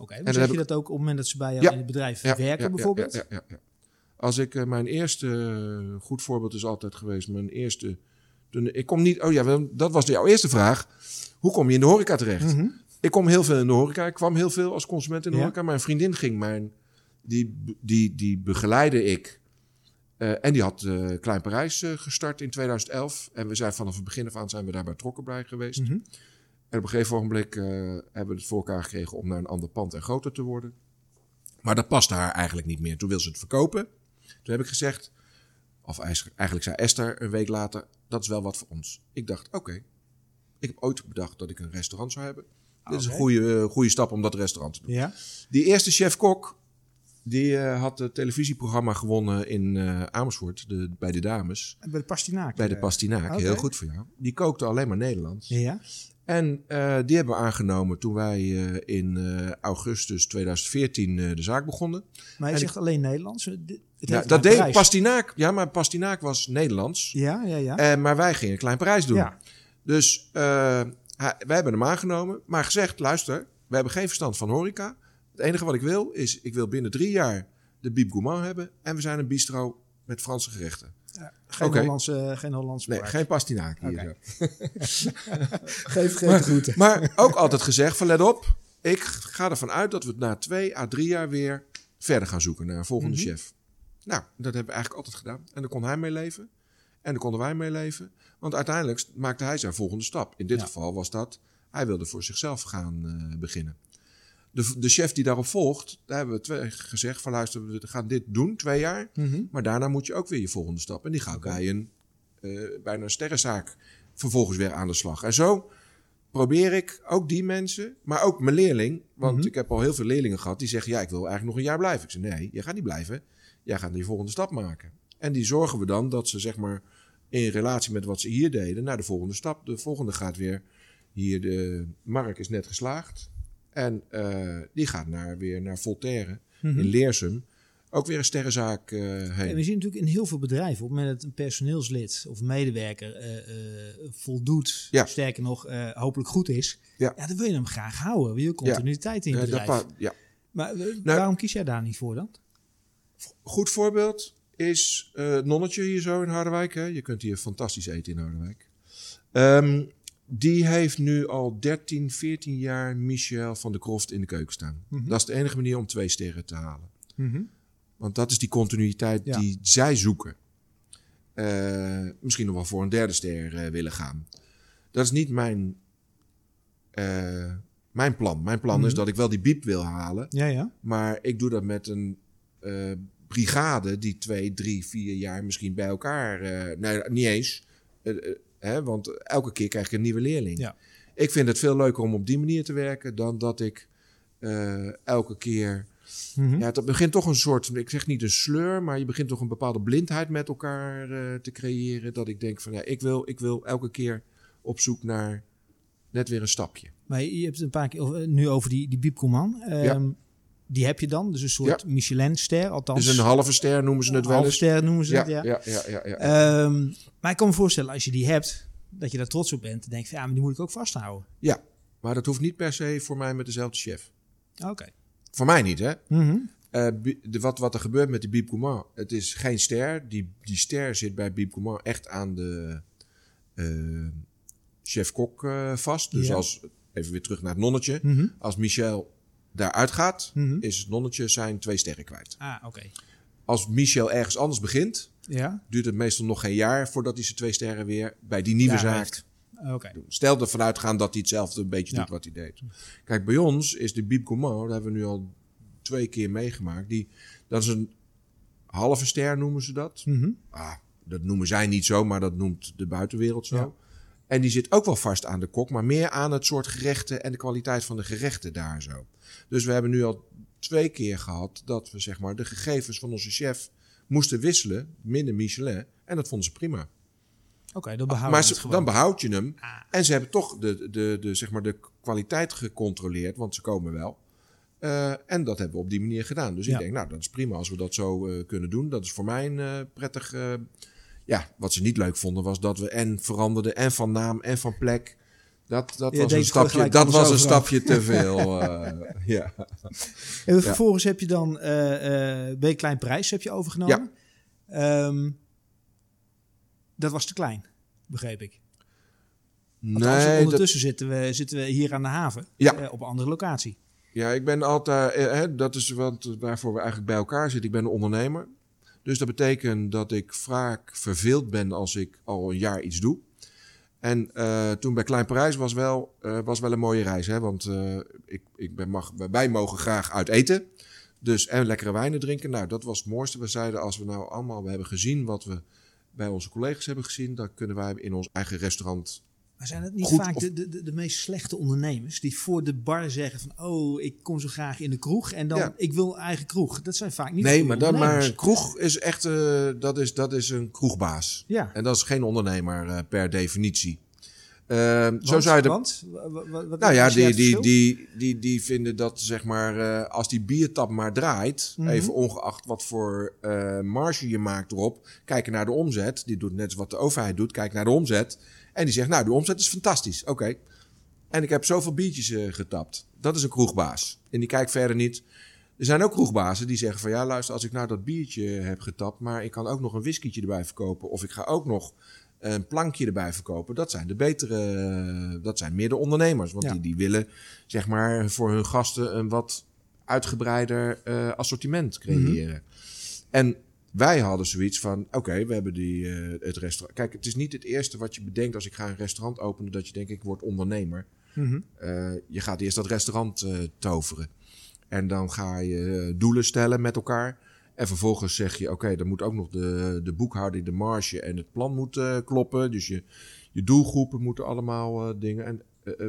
Oké, dan zeg je ik- dat ook op het moment dat ze bij jou Ja. in het bedrijf Ja, werken ja, bijvoorbeeld? Ja, ja, ja, Als ik eh, mijn eerste eh, goed voorbeeld is altijd geweest, mijn eerste. Toen, ik kom niet. Oh ja, dat was jouw eerste vraag. Hoe kom je in de horeca terecht? Mhm. Ik kom heel veel in de horeca. Ik kwam heel veel als consument in de horeca. Mijn vriendin ging mijn, die, die, die begeleide ik. Eh, en die had eh, Klein Parijs eh, gestart in 2011. En we zijn vanaf het begin af aan zijn we daarbij betrokken bij geweest. Mhm. En op een gegeven ogenblik hebben we het voor elkaar gekregen om naar een ander pand en groter te worden. Maar dat paste haar eigenlijk niet meer. Toen wil ze het verkopen. Toen heb ik gezegd, of eigenlijk zei Esther een week later, dat is wel wat voor ons. Ik dacht, oké, Ik heb ooit bedacht dat ik een restaurant zou hebben. Dit is een goede, goede stap om dat restaurant te doen. Ja. Die eerste chef-kok, die eh, had het televisieprogramma gewonnen in eh, Amersfoort, de, bij de dames. Bij de pastinaak. Bij de eh. Pastinaak, heel goed voor jou. Die kookte alleen maar Nederlands. Ja. En die hebben we aangenomen toen wij in augustus 2014 eh, de zaak begonnen. Maar En zegt alleen Nederlands. Het Ja, dat deed prijs. Pastinaak. Ja, maar Pastinaak was Nederlands. Ja, ja, ja. Eh, maar wij gingen een klein prijs doen. ja. Dus hij- wij hebben hem aangenomen. Maar gezegd, luister, we hebben geen verstand van horeca. Het enige wat ik wil is, ik wil binnen drie jaar de Biep Gourmand hebben. En we zijn een bistro met Franse gerechten. Geen Oké. Hollandse, geen Hollandse Nee, geen Pastinaak hier. Zo. Geef geen groeten. Maar ook altijd gezegd van let op. Ik ga ervan uit dat we na twee à drie jaar weer verder gaan zoeken naar een volgende Mhm. chef. Nou, dat hebben we eigenlijk altijd gedaan. En daar kon hij mee leven. En daar konden wij mee leven. Want uiteindelijk maakte hij zijn volgende stap. In dit Ja. geval was dat, hij wilde voor zichzelf gaan eh, beginnen. De, de chef die daarop volgt, daar hebben we twee gezegd van luister, we gaan dit doen, twee jaar. Mhm. Maar daarna moet je ook weer je volgende stap. En die gaat bij een eh, bijna een sterrenzaak vervolgens weer aan de slag. En zo probeer ik ook die mensen, maar ook mijn leerling. Want Mhm. ik heb al heel veel leerlingen gehad die zeggen: Ja, ik wil eigenlijk nog een jaar blijven. Ik zeg: Nee, je gaat niet blijven. Jij gaat die volgende stap maken. En die zorgen we dan dat ze, zeg maar, in relatie met wat ze hier deden, naar de volgende stap. De volgende gaat weer. Hier, de Mark is net geslaagd. En eh, die gaat naar, weer naar Voltaire Mhm. in Leersum. Ook weer een sterrenzaak eh, heen. En we zien natuurlijk in heel veel bedrijven, op het moment dat een personeelslid of medewerker eh, voldoet, Ja. sterker nog, hopelijk goed is, Ja. dan wil je hem graag houden. Wil je continuïteit in je dat bedrijf. ja. Maar Nou- waarom kies jij daar niet voor dan? Goed voorbeeld is Nonnetje hier zo in Harderwijk. Hè? Je kunt hier fantastisch eten in Harderwijk. Ehm, die heeft nu al 13, 14 jaar Michel van de Kroft in de keuken staan. Mhm. Dat is de enige manier om twee sterren te halen. Mhm. Want dat is die continuïteit Ja. die zij zoeken. Eh, misschien nog wel voor een derde ster eh, willen gaan. Dat is niet mijn, eh, mijn plan. Mijn plan is Mhm. dat ik wel die biep wil halen. Ja, ja. Maar ik doe dat met een brigade die twee, drie, vier jaar misschien bij elkaar. nee, niet eens. Eh, eh, hè, want elke keer krijg ik een nieuwe leerling. Ja. Ik vind het veel leuker om op die manier te werken dan dat ik eh, elke keer. Mhm. Ja, het begint toch een soort. Ik zeg niet een sleur, maar je begint toch een bepaalde blindheid met elkaar eh, te creëren. Dat ik denk van ja, ik wil, ik wil elke keer op zoek naar net weer een stapje. Maar je hebt het een paar keer over- nu over die, die Biep Koeman. Ehm, Die heb je dan, dus een soort Michelin-ster, althans. Dus een halve ster noemen ze het wel halve eens. ster noemen ze Ja, het, ja. ja, ja, ja, ja. Ehm, maar ik kan me voorstellen, als je die hebt, dat je daar trots op bent. Dan denk je, ja, maar die moet ik ook vasthouden. Ja, maar dat hoeft niet per se voor mij met dezelfde chef. Oké. Voor mij niet, hè? Eh, Bi- de, wat, wat er gebeurt met de Biep Gourmand, het is geen ster. Die, die ster zit bij Biep Gourmand echt aan de eh, chef-kok eh, vast. Dus Ja. als, even weer terug naar het nonnetje. Mhm. Als Michel daaruit gaat, Mhm. is het nonnetje zijn twee sterren kwijt. Ah, oké. Als Michel ergens anders begint, Ja, duurt het meestal nog geen jaar voordat hij zijn twee sterren weer bij die nieuwe Daar zaak. Stel ervan uitgaan dat hij hetzelfde een beetje Ja. doet wat hij deed. Kijk, bij ons is de Biep Gourmand, dat hebben we nu al twee keer meegemaakt. Die, dat is een halve ster noemen ze dat. Mhm. Ah, dat noemen zij niet zo, maar dat noemt de buitenwereld zo. Ja. En die zit ook wel vast aan de kok, maar meer aan het soort gerechten en de kwaliteit van de gerechten daar zo. Dus we hebben nu al twee keer gehad dat we zeg maar de gegevens van onze chef moesten wisselen, minder Michelin. En dat vonden ze prima. Oké, dat behouden Maar we ze- het dan behoud je hem. Ah. En ze hebben toch de, de, de, zeg maar de kwaliteit gecontroleerd, want ze komen wel. Eh, en dat hebben we op die manier gedaan. Dus Ja. ik denk, nou, dat is prima als we dat zo eh, kunnen doen. Dat is voor mij een eh, prettig. ja, wat ze niet leuk vonden was dat we en veranderden en van naam en van plek. Dat, dat was een stapje, dat was een stapje te veel. eh, ja. En vervolgens heb je dan eh eh B Klein Prijs heb je overgenomen. Ehm, dat was te klein, begreep ik. Nee, dat, ondertussen zitten, we, zitten we hier aan de haven. Ja. eh, op een andere locatie. Ja, ik ben altijd, eh, dat is wat, waarvoor we eigenlijk bij elkaar zitten. Ik ben een ondernemer. Dus dat betekent dat ik vaak verveeld ben als ik al een jaar iets doe. En eh, toen bij Klein Parijs was wel, eh, was wel een mooie reis. Hè? Want eh, ik, ik ben, mag, wij mogen graag uit eten. Dus en lekkere wijnen drinken. Nou, dat was het mooiste. We zeiden als we nou allemaal we hebben gezien wat we bij onze collega's hebben gezien. Dan kunnen wij in ons eigen restaurant Maar zijn het niet vaak de, de, de meest slechte ondernemers die voor de bar zeggen van oh, ik kom zo graag in de kroeg en dan ik wil eigen kroeg. Dat zijn vaak niet Nee, maar, dan, maar kroeg is echt uh, dat, is, dat is een kroegbaas. Ja. En dat is geen ondernemer uh, per definitie. Uh, zo zou je de, want? Wat, nou ja, die, die, die, die, die vinden dat zeg maar, uh, als die biertap maar draait, mm -hmm. even ongeacht wat voor uh, marge je maakt erop, kijken naar de omzet. Die doet net wat de overheid doet, kijk naar de omzet. En die zegt, nou, de omzet is fantastisch. Oké. En ik heb zoveel biertjes uh, getapt. Dat is een kroegbaas. En die kijkt verder niet. Er zijn ook kroegbazen die zeggen van ja, luister, als ik nou dat biertje heb getapt, maar ik kan ook nog een whiskietje erbij verkopen. Of ik ga ook nog een plankje erbij verkopen. Dat zijn de betere, dat zijn meer de ondernemers. Want die, die willen zeg maar voor hun gasten een wat uitgebreider uh, assortiment creëren. Mm -hmm. En wij hadden zoiets van: oké, okay, we hebben die, uh, het restaurant. Kijk, het is niet het eerste wat je bedenkt als ik ga een restaurant openen, dat je denkt: ik word ondernemer. Mm -hmm. uh, je gaat eerst dat restaurant uh, toveren. En dan ga je doelen stellen met elkaar. En vervolgens zeg je: oké, okay, dan moet ook nog de, de boekhouding, de marge en het plan moet kloppen. Dus je, je doelgroepen moeten allemaal dingen en,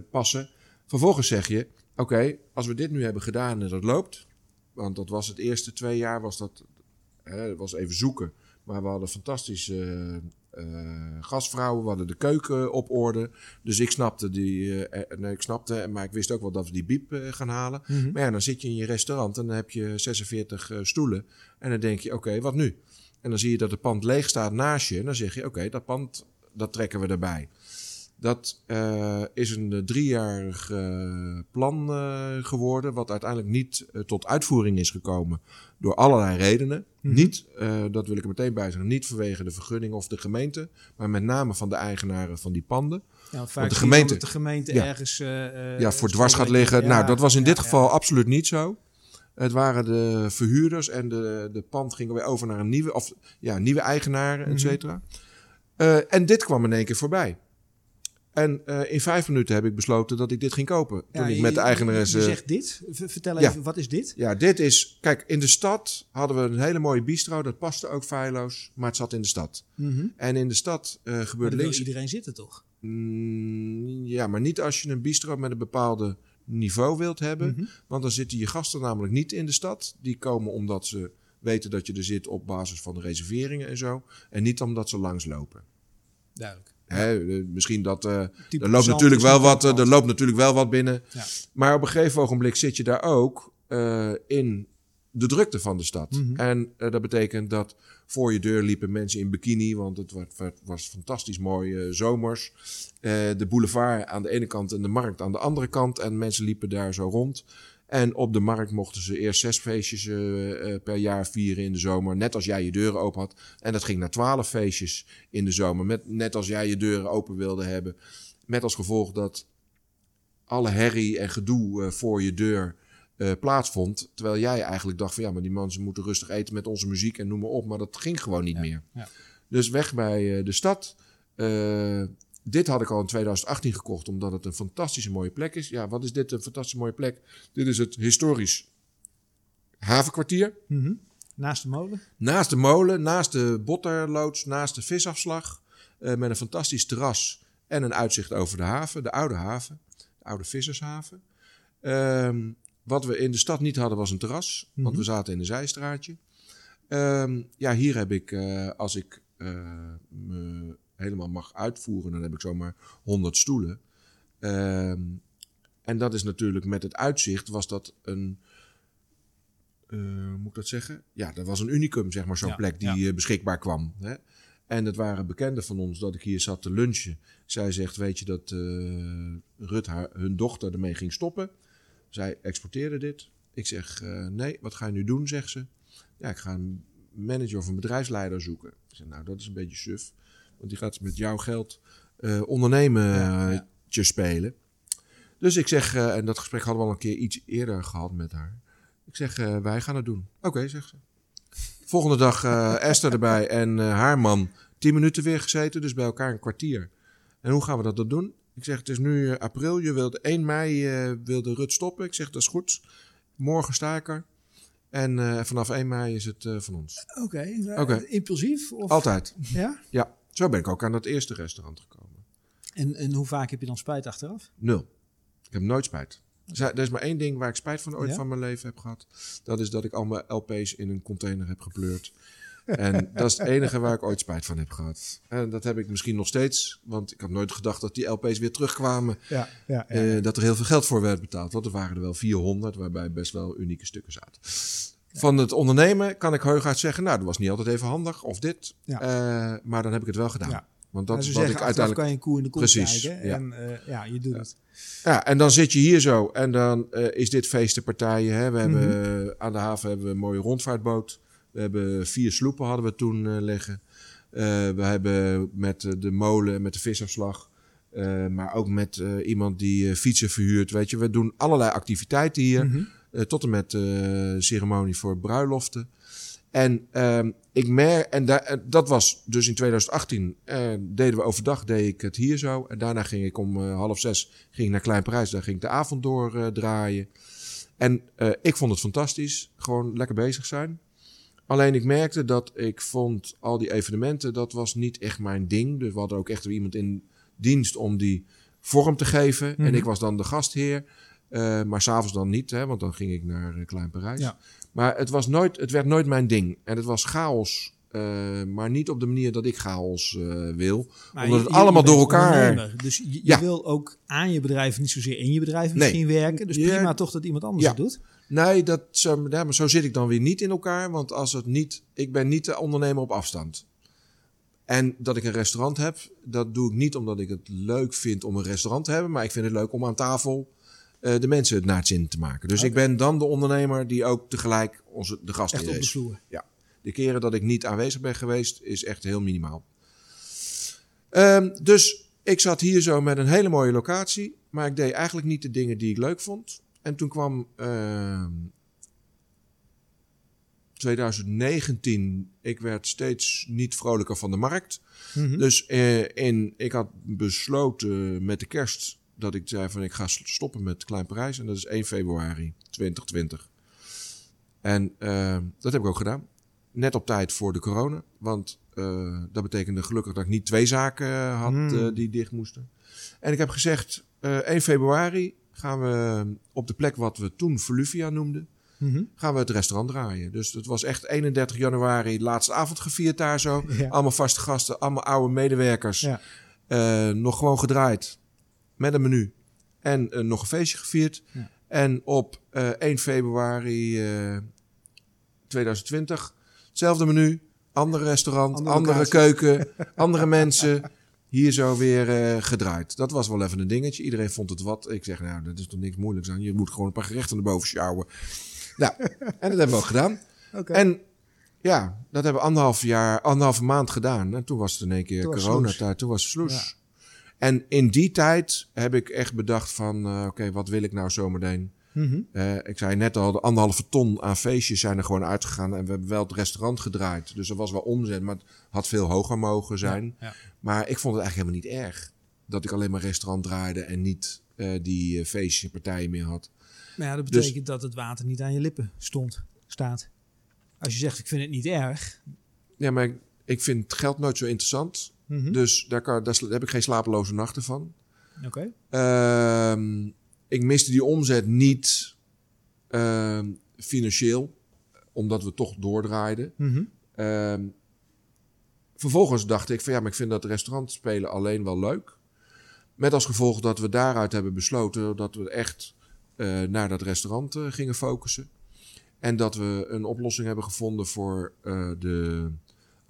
passen. Vervolgens zeg je: oké, okay, als we dit nu hebben gedaan en dat loopt. Want dat was het eerste twee jaar, was dat het was even zoeken. Maar we hadden fantastische uh, gastvrouwen. We hadden de keuken op orde. Dus ik snapte die. Uh, nee, ik snapte, maar ik wist ook wel dat we die biep gaan halen. Mm -hmm. Maar ja, dan zit je in je restaurant en dan heb je 46 stoelen. En dan denk je: oké, okay, wat nu? En dan zie je dat het pand leeg staat naast je. En dan zeg je: oké, okay, dat pand dat trekken we erbij. Dat uh, is een driejarig uh, plan uh, geworden, wat uiteindelijk niet tot uitvoering is gekomen door allerlei redenen. -hmm. Niet, dat wil ik er meteen bij zeggen, niet vanwege de vergunning of de gemeente, maar met name van de eigenaren van die panden. Ja, Want de gemeente, de gemeente ja, ergens. ja, voor dwars gaat liggen. Ja, nou, dat was in dit geval absoluut niet zo. Het waren de verhuurders en de, de pand ging weer over naar een nieuwe, of, ja, nieuwe eigenaren, et cetera. Mm -hmm. en dit kwam in één keer voorbij. En uh, in vijf minuten heb ik besloten dat ik dit ging kopen. Toen ik met de eigenaresse... Je zegt dit? Vertel even, ja. wat is dit? Ja, dit is... Kijk, in de stad hadden we een hele mooie bistro. Dat paste ook feilloos, maar het zat in de stad. Mm -hmm. En in de stad uh, gebeurde links... wil iedereen zitten, toch? Mm, ja, maar niet als je een bistro met een bepaalde niveau wilt hebben. Mm -hmm. Want dan zitten je gasten namelijk niet in de stad. Die komen omdat ze weten dat je er zit op basis van de reserveringen en zo. En niet omdat ze langslopen. Duidelijk. Hè, misschien dat. Uh, er, loopt natuurlijk wel wat, er loopt natuurlijk wel wat binnen. Ja. Maar op een gegeven ogenblik zit je daar ook uh, in de drukte van de stad. Mm -hmm. En uh, dat betekent dat voor je deur liepen mensen in bikini, want het was, was fantastisch mooi zomers. de boulevard aan de ene kant en de markt aan de andere kant. En mensen liepen daar zo rond. En op de markt mochten ze eerst zes feestjes uh, per jaar vieren in de zomer. Net als jij je deuren open had. En dat ging naar twaalf feestjes in de zomer. Met, net als jij je deuren open wilde hebben. Met als gevolg dat alle herrie en gedoe uh, voor je deur uh, plaatsvond. Terwijl jij eigenlijk dacht van ja, maar die mensen moeten rustig eten met onze muziek en noem maar op. Maar dat ging gewoon niet ja, meer. Ja. Dus weg bij de stad dit had ik al in 2018 gekocht, omdat het een fantastische mooie plek is. Ja, wat is dit een fantastische mooie plek? Dit is het historisch havenkwartier. Mm -hmm. Naast de molen? Naast de molen, naast de botterloods, naast de visafslag. Uh, met een fantastisch terras en een uitzicht over de haven, de oude haven, de oude vissershaven. Um, wat we in de stad niet hadden was een terras, mm -hmm. want we zaten in een zijstraatje. Um, ja, hier heb ik, uh, als ik uh, me helemaal mag uitvoeren, dan heb ik zomaar 100 stoelen. Um, en dat is natuurlijk met het uitzicht was dat een. Uh, moet ik dat zeggen? Ja, dat was een unicum, zeg maar, zo'n ja, plek die ja. beschikbaar kwam. Hè? En het waren bekenden van ons dat ik hier zat te lunchen. Zij zegt: Weet je dat uh, Rut haar, hun dochter ermee ging stoppen? Zij exporteerde dit. Ik zeg: uh, Nee, wat ga je nu doen? Zegt ze. Ja, ik ga een manager of een bedrijfsleider zoeken. Ik zeg: Nou, dat is een beetje suf. Want die gaat met jouw geld uh, ondernemen ja. spelen. Dus ik zeg, uh, en dat gesprek hadden we al een keer iets eerder gehad met haar. Ik zeg, uh, wij gaan het doen. Oké, okay, zegt ze. Volgende dag Esther erbij en haar man. Tien minuten weer gezeten, dus bij elkaar een kwartier. En hoe gaan we dat dan doen? Ik zeg, het is nu april. Je wilde 1 mei wilde Rut stoppen. Ik zeg, dat is goed. Morgen sta ik er. En vanaf 1 mei is het van ons. Oké. Okay. okay. Impulsief? Of? Altijd. Ja? Ja. Zo ben ik ook aan dat eerste restaurant gekomen. En, en hoe vaak heb je dan spijt achteraf? Nul. Ik heb nooit spijt. Er is maar één ding waar ik spijt van ooit van mijn leven heb gehad. Dat is dat ik al mijn LP's in een container heb gepleurd. En dat is het enige waar ik ooit spijt van heb gehad. En dat heb ik misschien nog steeds. Want ik had nooit gedacht dat die LP's weer terugkwamen. Ja, ja, ja. Uh, dat er heel veel geld voor werd betaald. Want er waren er wel 400, waarbij best wel unieke stukken zaten. Van het ondernemen kan ik heuguit zeggen, nou, dat was niet altijd even handig of dit. Uh, maar dan heb ik het wel gedaan. Want dat is wat ik uiteindelijk. kan je een koe in de kop Precies, kijken. Ja. En uh, ja, je doet het. Ja, en dan zit je hier zo. En dan uh, is dit feestenpartijen. Hè. We hebben mm -hmm. aan de haven hebben we een mooie rondvaartboot. We hebben vier sloepen hadden we toen liggen. we hebben met de molen, met de visafslag. maar ook met iemand die fietsen verhuurt. Weet je, we doen allerlei activiteiten hier. Mm -hmm. Tot en met ceremonie voor bruiloften. En uh, ik merk, en da, dat was dus in 2018, uh, deden we overdag, deed ik het hier zo. En daarna ging ik om half zes ging naar Klein Parijs, daar ging ik de avond door draaien. En ik vond het fantastisch, gewoon lekker bezig zijn. Alleen ik merkte dat ik vond al die evenementen, dat was niet echt mijn ding. Dus we hadden ook echt iemand in dienst om die vorm te geven. Mm -hmm. En mhm. ik was dan de gastheer. Uh, maar s'avonds dan niet, hè, want dan ging ik naar uh, Klein Parijs. Ja. Maar het, was nooit, het werd nooit mijn ding. En het was chaos. Uh, maar niet op de manier dat ik chaos wil. Maar omdat je, het allemaal door elkaar. Dus je, je wil ook aan je bedrijf, niet zozeer in je bedrijf misschien nee. werken. Dus prima ja. toch dat iemand anders het doet. Nee, dat, zo, maar zo zit ik dan weer niet in elkaar. Want als het niet. Ik ben niet de ondernemer op afstand. En dat ik een restaurant heb, dat doe ik niet omdat ik het leuk vind om een restaurant te hebben. Maar ik vind het leuk om aan tafel uh, de mensen het naar het zin te maken. Dus okay. ik ben dan de ondernemer die ook tegelijk onze, de gast echt op de vloer. Ja. De keren dat ik niet aanwezig ben geweest is echt heel minimaal. Um, dus ik zat hier zo met een hele mooie locatie, maar ik deed eigenlijk niet de dingen die ik leuk vond. En toen kwam uh, 2019, ik werd steeds niet vrolijker van de markt. Mm -hmm. Dus uh, in, ik had besloten met de kerst dat ik zei van ik ga stoppen met Klein Parijs. En dat is 1 februari 2020. En uh, dat heb ik ook gedaan. Net op tijd voor de corona. Want uh, dat betekende gelukkig dat ik niet twee zaken had hmm. die dicht moesten. En ik heb gezegd, 1 februari gaan we op de plek wat we toen Voluvia noemden. Mm -hmm. Gaan we het restaurant draaien. Dus het was echt 31 januari, laatste avond gevierd daar zo. Ja. Allemaal vaste gasten, allemaal oude medewerkers. Ja. nog gewoon gedraaid met een menu. En uh, nog een feestje gevierd. Ja. En op uh, eh, 1 februari uh, eh, 2020, hetzelfde menu, ander restaurant, andere, andere keuken, andere mensen. Hier zo weer gedraaid. Dat was wel even een dingetje. Iedereen vond het wat. Ik zeg, nou, dat is toch niks moeilijks aan. Je moet gewoon een paar gerechten naar boven sjouwen. nou, en dat hebben we ook gedaan. Okay. En ja, dat hebben we anderhalf jaar, anderhalve maand gedaan. En toen was het in één keer coronatijd. Toen was het sloes. Ja. En in die tijd heb ik echt bedacht van, uh, oké, okay, wat wil ik nou zometeen? Mm -hmm. uh, ik zei net al, de anderhalve ton aan feestjes zijn er gewoon uitgegaan. En we hebben wel het restaurant gedraaid. Dus er was wel omzet, maar het had veel hoger mogen zijn. Ja, ja. Maar ik vond het eigenlijk helemaal niet erg. Dat ik alleen maar restaurant draaide en niet uh, die feestjes partijen meer had. Nou ja, dat betekent dus, dat het water niet aan je lippen stond, staat. Als je zegt, ik vind het niet erg. Ja, maar ik, ik vind het geld nooit zo interessant. Mm -hmm. Dus daar, kan, daar, heb ik geen slapeloze nachten van. Oké. Okay. Um, ik miste die omzet niet uh, financieel, omdat we toch doordraaiden. Mm -hmm. um, vervolgens dacht ik van ja, maar ik vind dat restaurant spelen alleen wel leuk. Met als gevolg dat we daaruit hebben besloten dat we echt uh, naar dat restaurant uh, gingen focussen. En dat we een oplossing hebben gevonden voor uh, de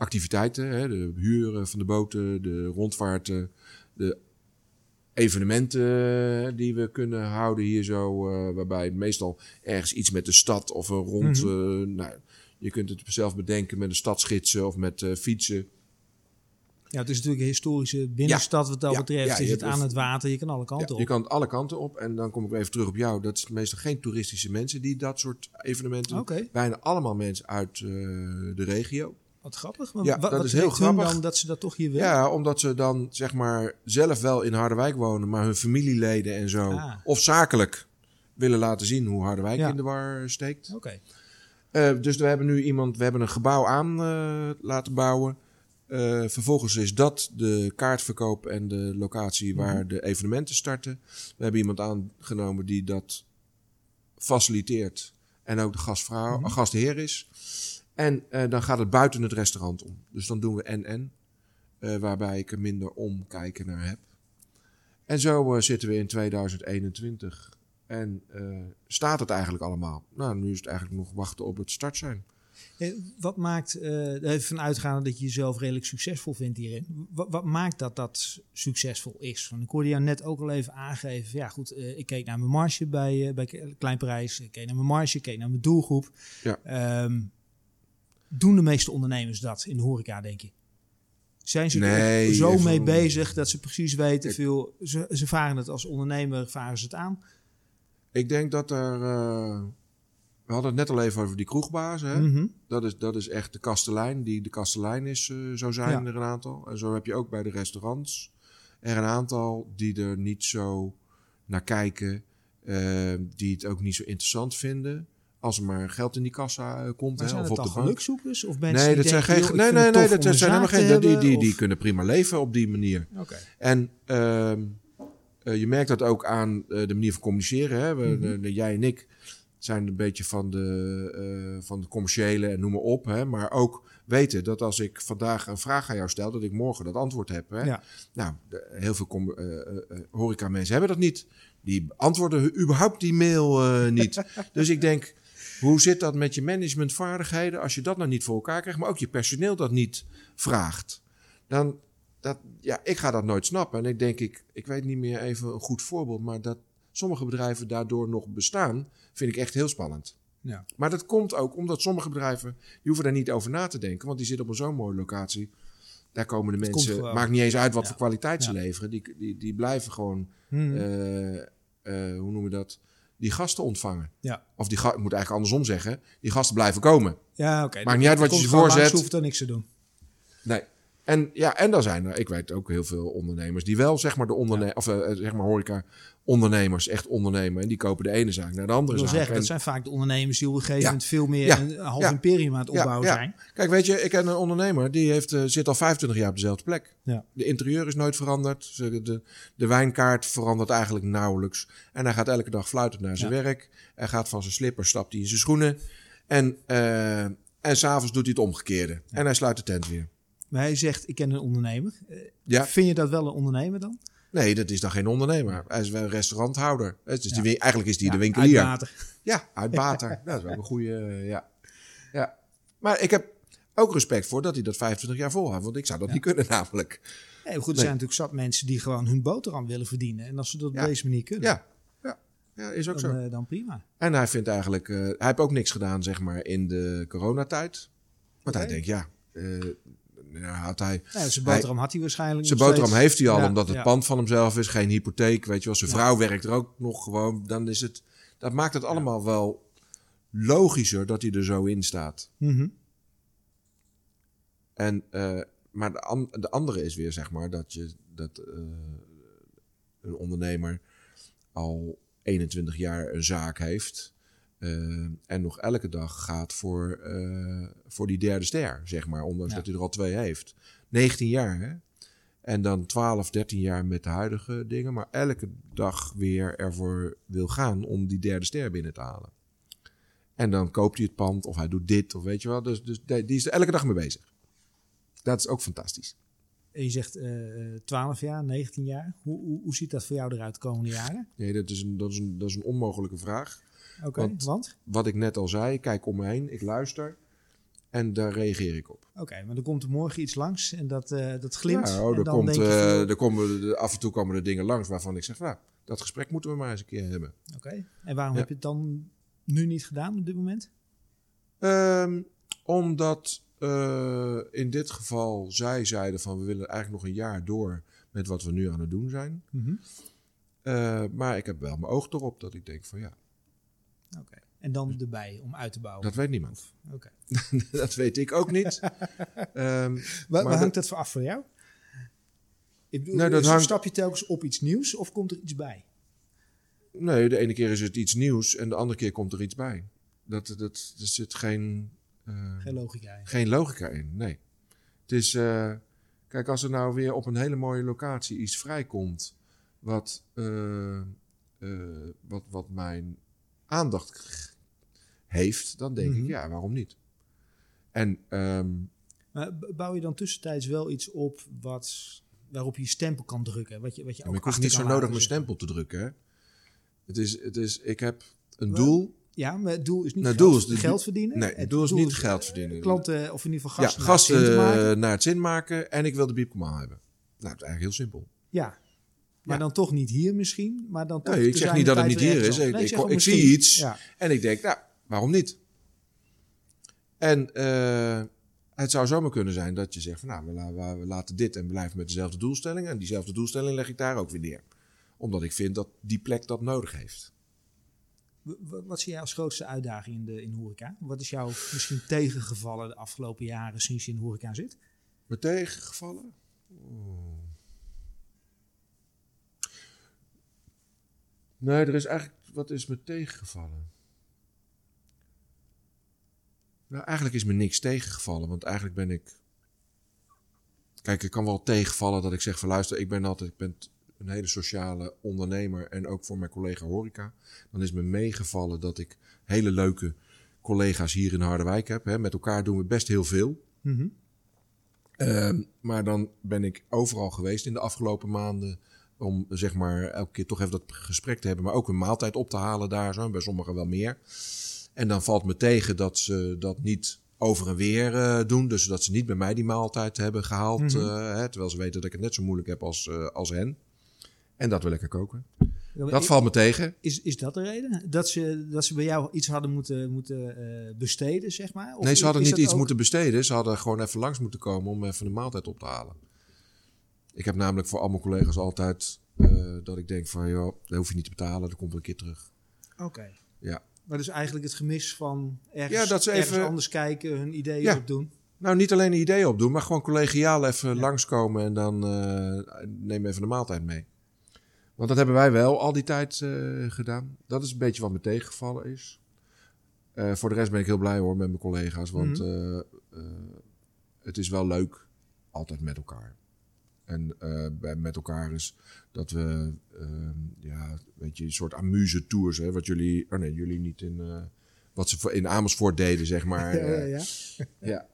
activiteiten, hè, de huur van de boten, de rondvaarten, de evenementen die we kunnen houden hier zo, uh, waarbij meestal ergens iets met de stad of een rond, mm -hmm. uh, nou, je kunt het zelf bedenken met een stadsgidsen of met uh, fietsen. Ja, het is natuurlijk een historische binnenstad ja. wat dat ja, betreft. Ja, is het aan het water, je kan alle kanten op. Je kan alle kanten op. En dan kom ik even terug op jou. Dat is meestal geen toeristische mensen die dat soort evenementen okay. Bijna allemaal mensen uit de regio. Wat grappig. Maar ja, wat, dat is heel grappig. dan dat ze dat toch hier willen? Ja, omdat ze dan zeg maar zelf wel in Harderwijk wonen, maar hun familieleden en zo, ah. of zakelijk willen laten zien hoe Harderwijk ja. in de war steekt. Oké. Okay. Uh, dus we hebben nu iemand, we hebben een gebouw aan uh, laten bouwen. Eh, vervolgens is dat de kaartverkoop en de locatie waar Mhm. de evenementen starten. We hebben iemand aangenomen die dat faciliteert en ook de gastvrouw, Mhm. gastheer is. En eh, dan gaat het buiten het restaurant om. Dus dan doen we NN, eh, waarbij ik er minder omkijken naar heb. En zo eh, zitten we in 2021. En staat het eigenlijk allemaal? Nou, nu is het eigenlijk nog wachten op het start zijn. Wat maakt, eh even uitgaande dat je jezelf redelijk succesvol vindt hierin, wat, wat maakt dat dat succesvol is? Want ik hoorde jou net ook al even aangeven, ja goed, ik keek naar mijn marge bij, eh, bij Kleinprijs, ik keek naar mijn marge, ik keek naar mijn doelgroep. Ja. Ehm, doen de meeste ondernemers dat in de horeca, denk je? Zijn ze Nee, er zo mee bezig dat ze precies weten, Ik- veel, ze, ze varen het als ondernemer, varen ze het aan? Ik denk dat er. eh, we hadden het net al even over die kroegbaas. Hè? Mhm. Dat, is, dat is echt de kastelein. Die de kastelein is, eh, zo zijn Ja. er een aantal. En zo heb je ook bij de restaurants er een aantal die er niet zo naar kijken. eh, die het ook niet zo interessant vinden. Als er maar geld in die kassa eh, komt. Hè, of het op de gelukzoekers of mensen Nee, die dat zijn denken, geen. Nee, nee, nee, dat zijn helemaal geen. Die, die, die kunnen prima leven op die manier. Oké. En ehm, eh, je merkt dat ook aan eh, de manier van communiceren. Hè? We, Mhm. jij en ik zijn een beetje van de, van de commerciële en noem maar op. Hè? Maar ook weten dat als ik vandaag een vraag aan jou stel, dat ik morgen dat antwoord heb. Hè? Ja. Nou, heel veel com- eh, eh, horeca mensen hebben dat niet. Die beantwoorden überhaupt die mail niet. dus ik denk, hoe zit dat met je managementvaardigheden als je dat nou niet voor elkaar krijgt, maar ook je personeel dat niet vraagt? Dan, dat, ja, ik ga dat nooit snappen. En ik denk, ik, ik weet niet meer even een goed voorbeeld, maar dat sommige bedrijven daardoor nog bestaan, vind ik echt heel spannend. Ja. Maar dat komt ook omdat sommige bedrijven, die hoeven daar niet over na te denken, want die zitten op een zo'n mooie locatie. Daar komen de Het mensen, maakt niet eens uit wat Ja. voor kwaliteit ze Ja. leveren. Die, die, die blijven gewoon, Mhm. eh, eh, hoe noemen we dat, die gasten ontvangen. Ja. Of die ik moet eigenlijk andersom zeggen, die gasten blijven komen. Ja, oké. Maakt niet uit wat je ze voorzet. Ze hoeft er niks te doen. Nee. En ja, en dan zijn er, ik weet ook heel veel ondernemers die wel zeg maar de onderne of eh, zeg maar horeca ondernemers echt ondernemen en die kopen de ene zaak naar de Ik andere wil zaak. zeggen, En- dat zijn vaak de ondernemers die op een gegeven Ja. moment veel meer Ja. een half Ja. imperium aan het opbouwen zijn. Kijk, weet je, ik ken een ondernemer die heeft, eh, zit al 25 jaar op dezelfde plek. Ja. De interieur is nooit veranderd. De, de wijnkaart verandert eigenlijk nauwelijks. En hij gaat elke dag fluitend naar zijn werk. Hij gaat van zijn slipper, stapt hij in zijn schoenen. En, eh en s'avonds doet hij het omgekeerde. En hij sluit de tent weer. Maar hij zegt, ik ken een ondernemer. Eh, Vind je dat wel een ondernemer dan? Nee, dat is dan geen ondernemer. Hij is wel een restauranthouder. Dus Ja. die eigenlijk is hij de winkelier. uitbater. Ja, uit Bater. dat is wel een goede, eh, ja. ja. Maar ik heb ook respect voor dat hij dat 25 jaar volhoudt. Want ik zou dat niet kunnen namelijk. Nee, goed, er Nee. zijn natuurlijk zat mensen die gewoon hun boterham willen verdienen. En als ze dat op deze manier kunnen, Ja, ja. is ook zo. dan, eh, dan prima. En hij vindt eigenlijk, eh, hij heeft ook niks gedaan, zeg maar, in de coronatijd. Want hij denkt, ja, nou, had hij, Ja, zijn boterham had hij waarschijnlijk zijn boterham steeds. heeft hij al, Ja, omdat het ja. pand van hemzelf is, geen hypotheek, weet je wel. Zijn Ja. vrouw werkt er ook nog gewoon. Dan is het, dat maakt het allemaal wel logischer dat hij er zo in staat. Mhm. En, eh, maar de, an- de andere is weer, zeg maar, dat, je, dat eh, een ondernemer al 21 jaar een zaak heeft. Eh, en nog elke dag gaat voor, eh, voor die derde ster, zeg maar. Ondanks Ja. dat hij er al twee heeft. 19 jaar, hè? En dan 12, 13 jaar met de huidige dingen. Maar elke dag weer ervoor wil gaan om die derde ster binnen te halen. En dan koopt hij het pand of hij doet dit of weet je wel. Dus, dus die is er elke dag mee bezig. Dat is ook fantastisch. En je zegt eh 12 jaar, 19 jaar. Hoe, hoe, hoe ziet dat voor jou eruit de komende jaren? Nee, dat is een, dat is een, dat is een onmogelijke vraag. Oké, Want- want? Wat ik net al zei, ik kijk om me heen, ik luister en daar reageer ik op. Oké, maar er komt er morgen iets langs en dat, eh, dat glimt. En er dan komt, denk je eh, van, er komen, af en toe komen er dingen langs waarvan ik zeg, nou, dat gesprek moeten we maar eens een keer hebben. Oké, en waarom Ja. heb je het dan nu niet gedaan op dit moment? Ehm, omdat eh, in dit geval zij zeiden van we willen eigenlijk nog een jaar door met wat we nu aan het doen zijn. Mhm. Eh, maar ik heb wel mijn oog erop dat ik denk van ja, Oké, en dan erbij om uit te bouwen. dat weet niemand. Oké. dat weet ik ook niet. Ehm, Waar, hangt dat voor af voor jou? Ik bedoel, Nou, dat is- hangt- Stap je telkens op iets nieuws of komt er iets bij? nee, de ene keer is het iets nieuws en de andere keer komt er iets bij. Dat, dat, er zit geen, eh, Geen logica in. geen logica in, nee. Het is, eh, kijk, als er nou weer op een hele mooie locatie iets vrijkomt wat, eh, wat, wat mijn aandacht heeft, dan denk Mhm. ik, ja, waarom niet? En ehm, Maar bouw je dan tussentijds wel iets op wat, waarop je je stempel kan drukken? Wat je, wat je maar ook ik hoef niet zo nodig mijn stempel te drukken. Hè? Het is, het is, ik heb een doel. Ja, maar het doel is niet Nou, geld, doel is de- geld verdienen. Nee, het doel is niet geld verdienen. Klanten, of in ieder geval Ja, gasten, naar het zin gasten eh, naar het zin maken en ik wil de biepkomaal hebben. Nou, het is eigenlijk heel simpel. Ja. Maar dan toch niet hier misschien. Maar dan toch Nee, ik zeg niet dat het niet hier is. Ik, ik, zie iets en ik denk, nou, waarom niet? En eh, het zou zomaar kunnen zijn dat je zegt van nou, we, la- we- we laten dit en blijven met dezelfde doelstelling. En diezelfde doelstelling leg ik daar ook weer neer. Omdat ik vind dat die plek dat nodig heeft. Wat zie jij als grootste uitdaging in de in horeca? Wat is jou misschien tegengevallen de afgelopen jaren sinds je in de horeca zit? Me tegengevallen? Oh. Nee, er is eigenlijk. Wat is me tegengevallen? Nou, eigenlijk is me niks tegengevallen, want eigenlijk ben ik. Kijk, ik kan wel tegenvallen dat ik zeg van luister, ik ben altijd ik ben een hele sociale ondernemer en ook voor mijn collega horeca. Dan is me meegevallen dat ik hele leuke collega's hier in Harderwijk heb. Hè. Met elkaar doen we best heel veel. Ehm, maar dan ben ik overal geweest in de afgelopen maanden. Om zeg maar elke keer toch even dat gesprek te hebben. Maar ook een maaltijd op te halen daar zo. Bij sommigen wel meer. En dan valt me tegen dat ze dat niet over en weer eh, doen. Dus dat ze niet bij mij die maaltijd hebben gehaald. Mhm. eh, hè, terwijl ze weten dat ik het net zo moeilijk heb als, eh, als hen. En dat we lekker koken. Ja, Dat valt me tegen. Is, is dat de reden? Dat ze, dat ze bij jou iets hadden moeten, moeten besteden, zeg maar? Of Nee, ze hadden niet iets ook- moeten besteden. Ze hadden gewoon even langs moeten komen om even de maaltijd op te halen. Ik heb namelijk voor al mijn collega's altijd eh, dat ik denk van, joh, dat hoef je niet te betalen, dat komt wel een keer terug. Oké. Ja. Maar dus eigenlijk het gemis van ergens, Ja, dat ze ergens even- anders kijken, hun ideeën Ja. opdoen. Nou, niet alleen een idee opdoen, maar gewoon collegiaal even langskomen en dan eh, neem even de maaltijd mee. Want dat hebben wij wel al die tijd eh, gedaan. Dat is een beetje wat me tegengevallen is. Voor de rest ben ik heel blij hoor met mijn collega's, want Mhm. het is wel leuk altijd met elkaar. En eh, bij met elkaar is dat we, eh, ja, weet je, een soort amuse tours, hè, wat jullie, oh nee, jullie niet in, eh, wat ze in Amersfoort deden, zeg maar. Ja, ja, eh, ja. ja.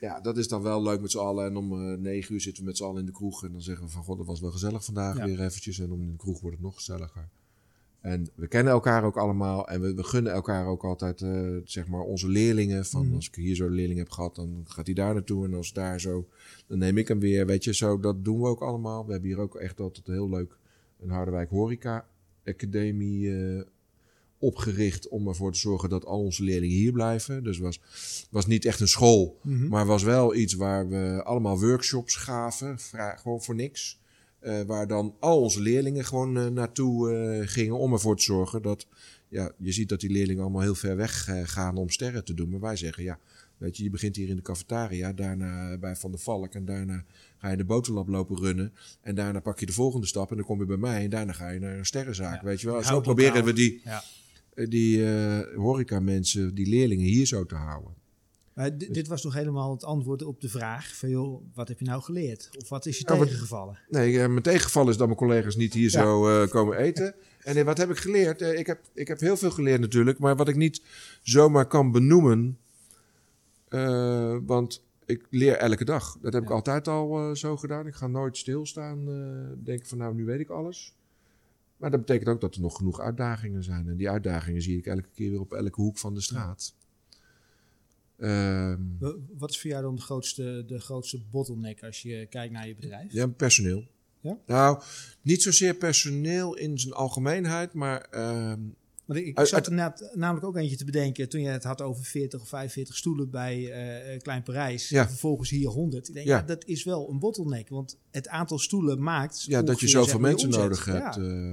Ja, dat is dan wel leuk met z'n allen. En om eh, negen uur zitten we met z'n allen in de kroeg. En dan zeggen we van, god, dat was wel gezellig vandaag Ja. weer eventjes. En om in de kroeg wordt het nog gezelliger. En we kennen elkaar ook allemaal. En we, we gunnen elkaar ook altijd, eh, zeg maar, onze leerlingen. Van, Mhm. als ik hier zo een leerling heb gehad, dan gaat hij daar naartoe. En als daar zo, dan neem ik hem weer. Weet je, zo, dat doen we ook allemaal. We hebben hier ook echt altijd heel leuk een Harderwijk Horeca Academie eh, opgericht. Om ervoor te zorgen dat al onze leerlingen hier blijven. Dus was, was niet echt een school. Mhm. Maar was wel iets waar we allemaal workshops gaven, gewoon voor niks. Eh, waar dan al onze leerlingen gewoon eh, naartoe eh, gingen om ervoor te zorgen dat... Ja, je ziet dat die leerlingen allemaal heel ver weg gaan om sterren te doen. Maar wij zeggen, ja, weet je, je begint hier in de cafetaria, daarna bij Van der Valk... en daarna ga je de boterlab lopen runnen. En daarna pak je de volgende stap en dan kom je bij mij... en daarna ga je naar een sterrenzaak, Ja, weet je wel. Zo proberen we die, Ja. die horeca mensen, die leerlingen hier zo te houden. Maar di- dit was nog helemaal het antwoord op de vraag van, joh, wat heb je nou geleerd? Of wat is je tegengevallen? Nee, eh, mijn tegengeval is dat mijn collega's niet hier Ja. zo eh, komen eten. En eh, wat heb ik geleerd? Ik, heb, ik heb heel veel geleerd natuurlijk, maar wat ik niet zomaar kan benoemen. want ik leer elke dag. Dat heb ik altijd al zo gedaan. Ik ga nooit stilstaan, denken van nou, nu weet ik alles. Maar dat betekent ook dat er nog genoeg uitdagingen zijn. En die uitdagingen zie ik elke keer weer op elke hoek van de straat. Ehm, Wat is voor jou dan de grootste, de grootste bottleneck als je kijkt naar je bedrijf? Ja, personeel. Ja? Nou, niet zozeer personeel in zijn algemeenheid, maar ehm, Want ik, ik Uit- zat er net- namelijk ook eentje te bedenken toen je het had over 40 of 45 stoelen bij eh, Klein Parijs. Ja. En vervolgens hier 100. Ik denk, Ja. ja. dat is wel een bottleneck. Want het aantal stoelen maakt. ja, dat je zoveel je mensen nodig hebt. Eh.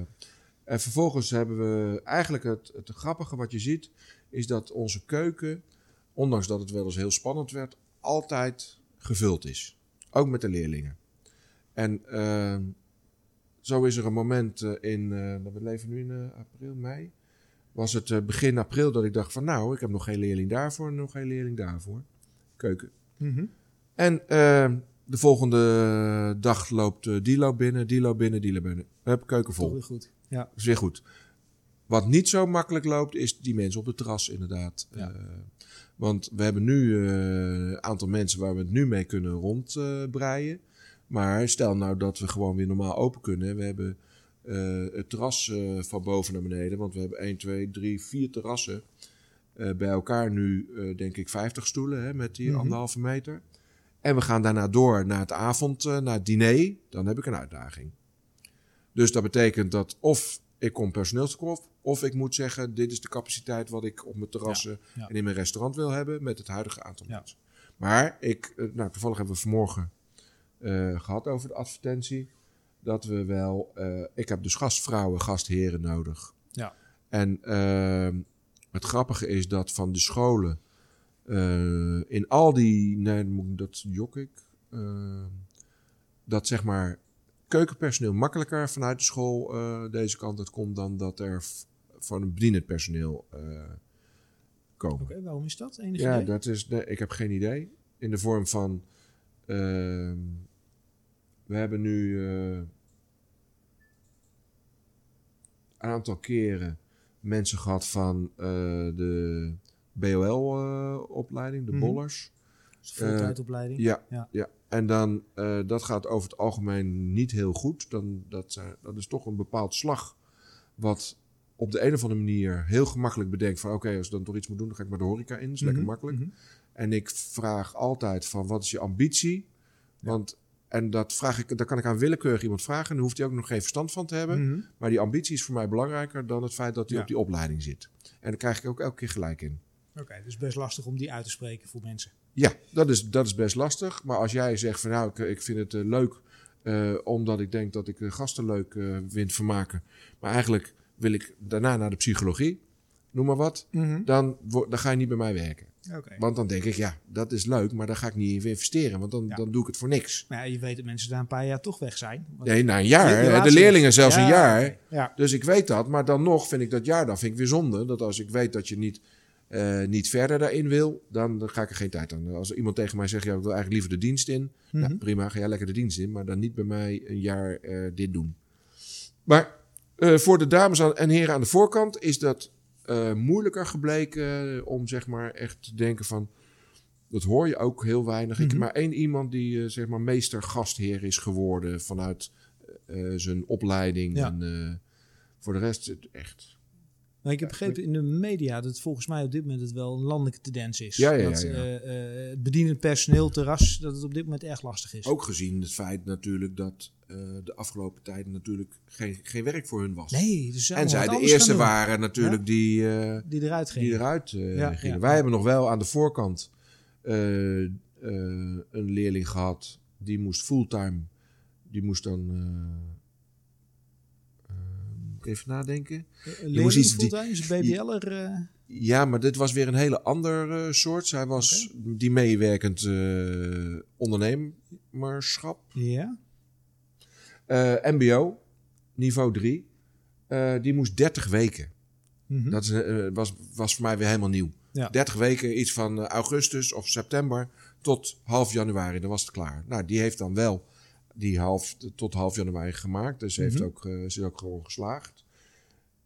en vervolgens hebben we eigenlijk het, het grappige wat je ziet, is dat onze keuken, ondanks dat het wel eens heel spannend werd, altijd gevuld is. Ook met de leerlingen. En ehm, zo is er een moment eh, in, eh, we leven nu in eh, april, mei, was het begin april dat ik dacht van nou, ik heb nog geen leerling daarvoor en nog geen leerling daarvoor. Keuken. Mhm. En uh, de volgende dag loopt die loopt binnen, die loopt binnen, die loopt binnen. Hebben keuken vol. Weer goed. Ja. Dat is weer goed. Wat niet zo makkelijk loopt, is die mensen op de terras inderdaad. Ja. Want we hebben nu een aantal mensen waar we het nu mee kunnen rondbreien. maar stel nou dat we gewoon weer normaal open kunnen. We hebben uh, het terras uh, van boven naar beneden. Want we hebben 1, 2, 3, 4 terrassen. Bij elkaar nu, denk ik, 50 stoelen hè, met die mm -hmm. anderhalve meter. En we gaan daarna door naar het avond, naar het diner. Dan heb ik een uitdaging. Dus dat betekent dat of ik kom personeelstekort, of ik moet zeggen: dit is de capaciteit wat ik op mijn terrassen ja, ja. en in mijn restaurant wil hebben met het huidige aantal ja. mensen. Maar ik, nou, toevallig hebben we vanmorgen gehad over de advertentie dat we wel. Uh, ik heb dus gastvrouwen, gastheren nodig. Ja. En uh, het grappige is dat van de scholen. In al die. Nee, dat jok ik. dat zeg maar. Keukenpersoneel makkelijker vanuit de school deze kant uit komt. dan dat er van een bedienend personeel komen. Oké, okay, waarom is dat? Enig ja, idee? dat is. Nee, ik heb geen idee. In de vorm van. ehm, we hebben nu uh, een aantal keren mensen gehad van de BOL-opleiding, de Mhm. bollers. Dus voltijdopleiding. Ja, Ja. ja. en dan, eh, dat gaat over het algemeen niet heel goed. Dan, dat, zijn- dat is toch een bepaald slag wat op de een of andere manier heel gemakkelijk bedenkt van... oké, als ik dan toch iets moet doen, dan ga ik maar de horeca in. Dat is lekker Mhm, makkelijk. mhm. En ik vraag altijd van wat is je ambitie? Want, en dat, vraag ik, dat kan ik aan willekeurig iemand vragen. En dan hoeft hij ook nog geen verstand van te hebben. Mhm. Maar die ambitie is voor mij belangrijker dan het feit dat hij Ja. op die opleiding zit. En daar krijg ik ook elke keer gelijk in. Oké, dus best lastig om die uit te spreken voor mensen. Ja, dat is, dat is best lastig. Maar als jij zegt van nou, ik, ik vind het eh, leuk eh, omdat ik denk dat ik de gasten leuk eh vind vermaken. Maar eigenlijk wil ik daarna naar de psychologie, noem maar wat. Dan, wo- dan ga je niet bij mij werken. Want dan denk ik, ja, dat is leuk, maar daar ga ik niet in investeren. Want dan, Ja. dan doe ik het voor niks. Maar ja, je weet dat mensen daar een paar jaar toch weg zijn. Nee, na een jaar. De leerlingen zelfs Ja, een jaar. Dus ik weet dat. Maar dan nog vind ik dat jaar, dan vind ik weer zonde. Dat als ik weet dat je niet, eh, niet verder daarin wil, dan, ga ik er geen tijd aan. Als iemand tegen mij zegt, ja, ik wil eigenlijk liever de dienst in. Mhm. Nou, prima, ga jij lekker de dienst in. Maar dan niet bij mij een jaar eh, dit doen. Maar eh, voor de dames aan- en heren aan de voorkant is dat moeilijker gebleken om zeg maar echt te denken van... Dat hoor je ook heel weinig. Ik heb Mhm. maar één iemand die zeg maar meester gastheer is geworden vanuit zijn opleiding. Ja. En voor de rest echt. Maar ik heb begrepen in de media dat het volgens mij op dit moment het wel een landelijke tendens is. Ja, ja, dat ja. eh, eh, het bedienend personeel terras, dat het op dit moment erg lastig is. Ook gezien het feit natuurlijk dat eh, de afgelopen tijden natuurlijk geen, geen werk voor hun was. Nee, dus en zij de eerste waren natuurlijk die, Die eruit gingen. die eruit gingen. Wij hebben nog wel aan de voorkant een leerling gehad. Die moest fulltime. Die moest dan... even nadenken. Een moest leerling iets- die- is een BBL'er. eh Ja, maar dit was weer een hele ander eh, soort. Zij was die meewerkend eh, ondernemerschap. ja. Eh, MBO, niveau 3. Eh, die moest 30 weken. Mhm. Dat is, eh, was, was voor mij weer helemaal nieuw. Ja. 30 weken, iets van eh, augustus of september tot half januari. Dan was het klaar. Nou, die heeft dan wel die half, tot half januari gemaakt. Dus ze heeft Mhm. ook, eh, ze is ook gewoon geslaagd.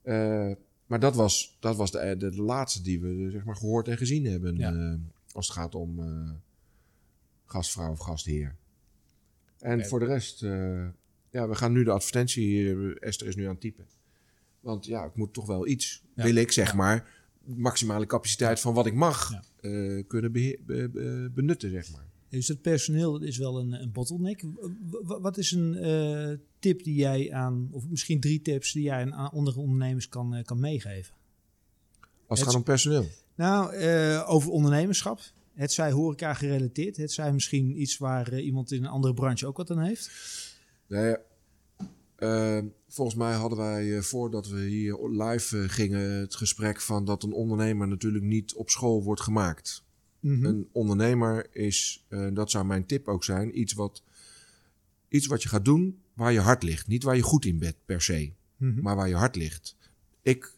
Eh, maar dat was, dat was de, de, de laatste die we zeg maar, gehoord en gezien hebben. Ja. eh, als het gaat om eh, gastvrouw of gastheer. En voor de rest, eh, ja, we gaan nu de advertentie. eh, Esther is nu aan het typen. Want ja, ik moet toch wel iets, Ja. wil ik zeg maar, maximale capaciteit van wat ik mag eh, kunnen benutten, zeg maar. Dus het personeel is wel een, een bottleneck. W- Wat is een eh, tip die jij aan, of misschien drie tips die jij aan andere ondernemers kan, eh, kan meegeven? Als het gaat om personeel. Nou, eh, over ondernemerschap. Het zij horeca gerelateerd. Het zij misschien iets waar iemand in een andere branche ook wat aan heeft. Nee, volgens mij hadden wij, voordat we hier live gingen, het gesprek van dat een ondernemer natuurlijk niet op school wordt gemaakt. Mhm. Een ondernemer is, eh, dat zou mijn tip ook zijn, iets wat, iets wat je gaat doen waar je hart ligt. Niet waar je goed in bent per se, Mhm. maar waar je hart ligt. Ik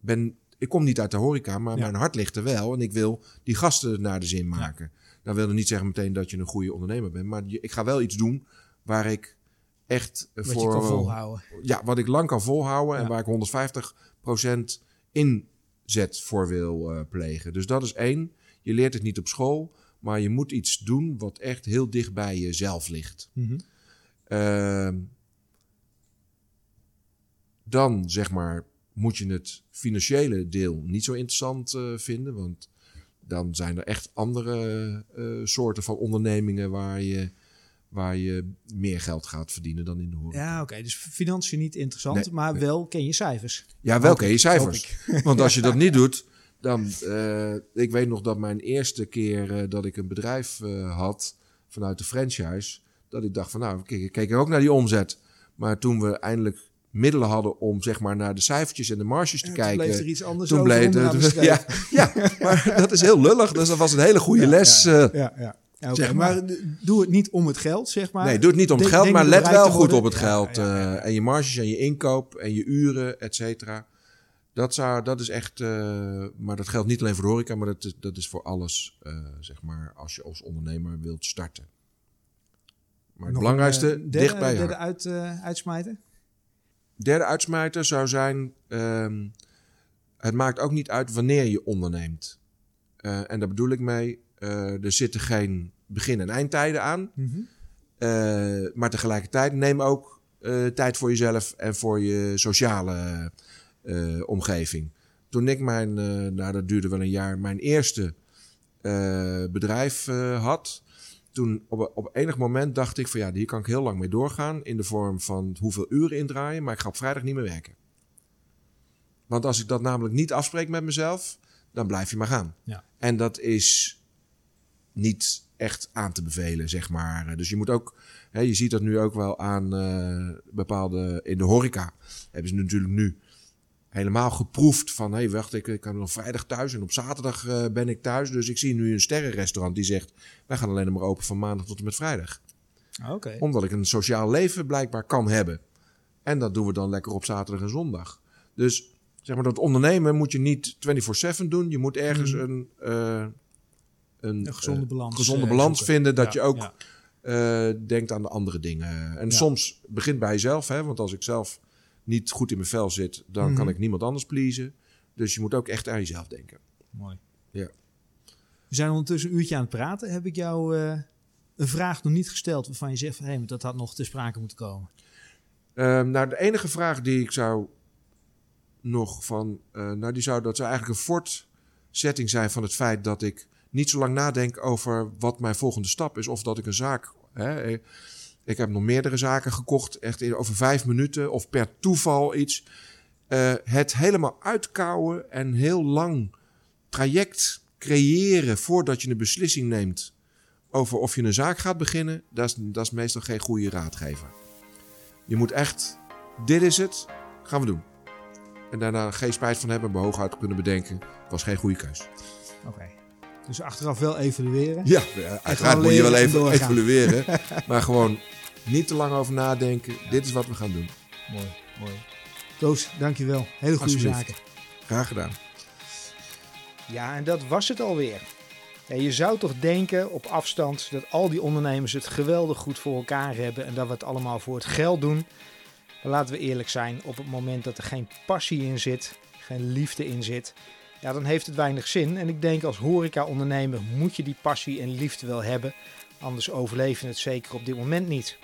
ben, Ik kom niet uit de horeca, maar mijn hart ligt er wel. En ik wil die gasten naar de zin maken. Ja. Dat wil niet zeggen meteen dat je een goede ondernemer bent. Maar ik ga wel iets doen waar ik echt wat voor... je kan volhouden. Ja, wat ik lang kan volhouden. En waar ik 150% inzet voor wil uh, plegen. Dus dat is één. Je leert het niet op school. Maar je moet iets doen wat echt heel dicht bij jezelf ligt. Mm -hmm. uh, dan zeg maar moet je het financiële deel niet zo interessant uh, vinden. Want dan zijn er echt andere uh, soorten van ondernemingen waar je, waar je meer geld gaat verdienen dan in de horeca. Ja, oké. Okay. Dus financiën niet interessant, nee, maar nee. wel ken je cijfers. Ja, wel ken je cijfers. Want als je dat niet doet, dan... Uh, ik weet nog dat mijn eerste keer dat ik een bedrijf had vanuit de franchise... dat ik dacht van nou, ik keek er ook naar die omzet. Maar toen we eindelijk middelen hadden om zeg maar naar de cijfertjes en de marges te kijken. Toen bleef er iets anders toen bleef het, ja, ja, maar dat is heel lullig. Dus dat was een hele goede ja, les. Ja, ja. Okay, zeg maar. maar. doe het niet om het geld, zeg maar. Nee, doe het niet om het geld, denk maar let wel goed op het geld. eh, en je marges en je inkoop en je uren, et cetera. Dat, zou, dat is echt, eh, maar dat geldt niet alleen voor horeca, maar dat is, dat is voor alles, eh, zeg maar, als je als ondernemer wilt starten. Maar het Nog belangrijkste, een, eh, derde, dicht bij derde uit, uitsmijten? Derde uitsmijter zou zijn: ehm, het maakt ook niet uit wanneer je onderneemt. En daar bedoel ik mee: er zitten geen begin- en eindtijden aan. Eh, maar tegelijkertijd neem ook tijd voor jezelf en voor je sociale omgeving. Toen ik mijn, eh, nou dat duurde wel een jaar, mijn eerste eh, bedrijf eh, had. Toen op, op enig moment dacht ik van ja, hier kan ik heel lang mee doorgaan. In de vorm van hoeveel uren indraaien, maar ik ga op vrijdag niet meer werken. Want als ik dat namelijk niet afspreek met mezelf, dan blijf je maar gaan. Ja. En dat is niet echt aan te bevelen, zeg maar. Dus je moet ook, hè, je ziet dat nu ook wel aan eh, bepaalde, in de horeca hebben ze natuurlijk nu helemaal geproefd van, hé hey, wacht, ik, ik kan nog vrijdag thuis en op zaterdag eh, ben ik thuis. Dus ik zie nu een sterrenrestaurant die zegt, wij gaan alleen maar open van maandag tot en met vrijdag. Oké. Omdat ik een sociaal leven blijkbaar kan hebben. En dat doen we dan lekker op zaterdag en zondag. Dus zeg maar, dat ondernemen moet je niet 24-7 doen. Je moet ergens Mhm. een, eh, een, Een gezonde eh, balans, gezonde balans zoeken. vinden. Dat Ja, je ook ja. denkt aan de andere dingen. En soms begint bij jezelf. Hè, want als ik zelf niet goed in mijn vel zit, dan kan Mhm. ik niemand anders pleasen. Dus je moet ook echt aan jezelf denken. Mooi. Ja. We zijn ondertussen een uurtje aan het praten. Heb ik jou eh, een vraag nog niet gesteld waarvan je zegt hé, maar dat had nog ter sprake moeten komen? Ehm, nou, de enige vraag die ik zou nog van. eh, nou, die zou, dat zou eigenlijk een fortzetting zijn van het feit dat ik niet zo lang nadenk over wat mijn volgende stap is. Of dat ik een zaak. Hè, ik heb nog meerdere zaken gekocht, echt over vijf minuten of per toeval iets. Eh, het helemaal uitkouwen en heel lang traject creëren voordat je een beslissing neemt over of je een zaak gaat beginnen, dat is, dat is meestal geen goede raadgever. Je moet echt, dit is het, gaan we doen. En daarna geen spijt van hebben, maar hooguit kunnen bedenken, was geen goede keus. Oké. Dus achteraf wel evalueren. Ja, uiteraard moet je wel en even doorgaan. evalueren, maar gewoon niet te lang over nadenken. Dit is wat we gaan doen. Mooi, mooi. Koos, dankjewel. Hele goede zaken. Graag gedaan. Ja, en dat was het alweer. Ja, je zou toch denken op afstand dat al die ondernemers het geweldig goed voor elkaar hebben en dat we het allemaal voor het geld doen. Maar laten we eerlijk zijn, op het moment dat er geen passie in zit, geen liefde in zit, ja, dan heeft het weinig zin. En ik denk als horeca-ondernemer moet je die passie en liefde wel hebben, anders overleef je het zeker op dit moment niet.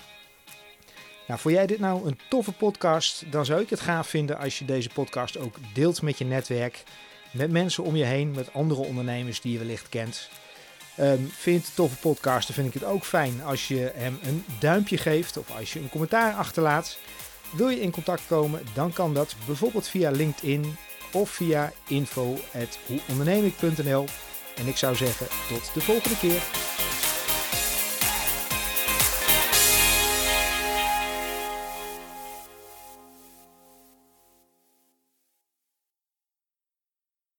Nou, vond jij dit nou een toffe podcast? Dan zou ik het gaaf vinden als je deze podcast ook deelt met je netwerk met mensen om je heen, met andere ondernemers die je wellicht kent. Ehm, vind je het een toffe podcast, dan vind ik het ook fijn als je hem een duimpje geeft of als je een commentaar achterlaat. Wil je in contact komen, dan kan dat bijvoorbeeld via LinkedIn of via info.hoeondernemik.nl. En ik zou zeggen, tot de volgende keer.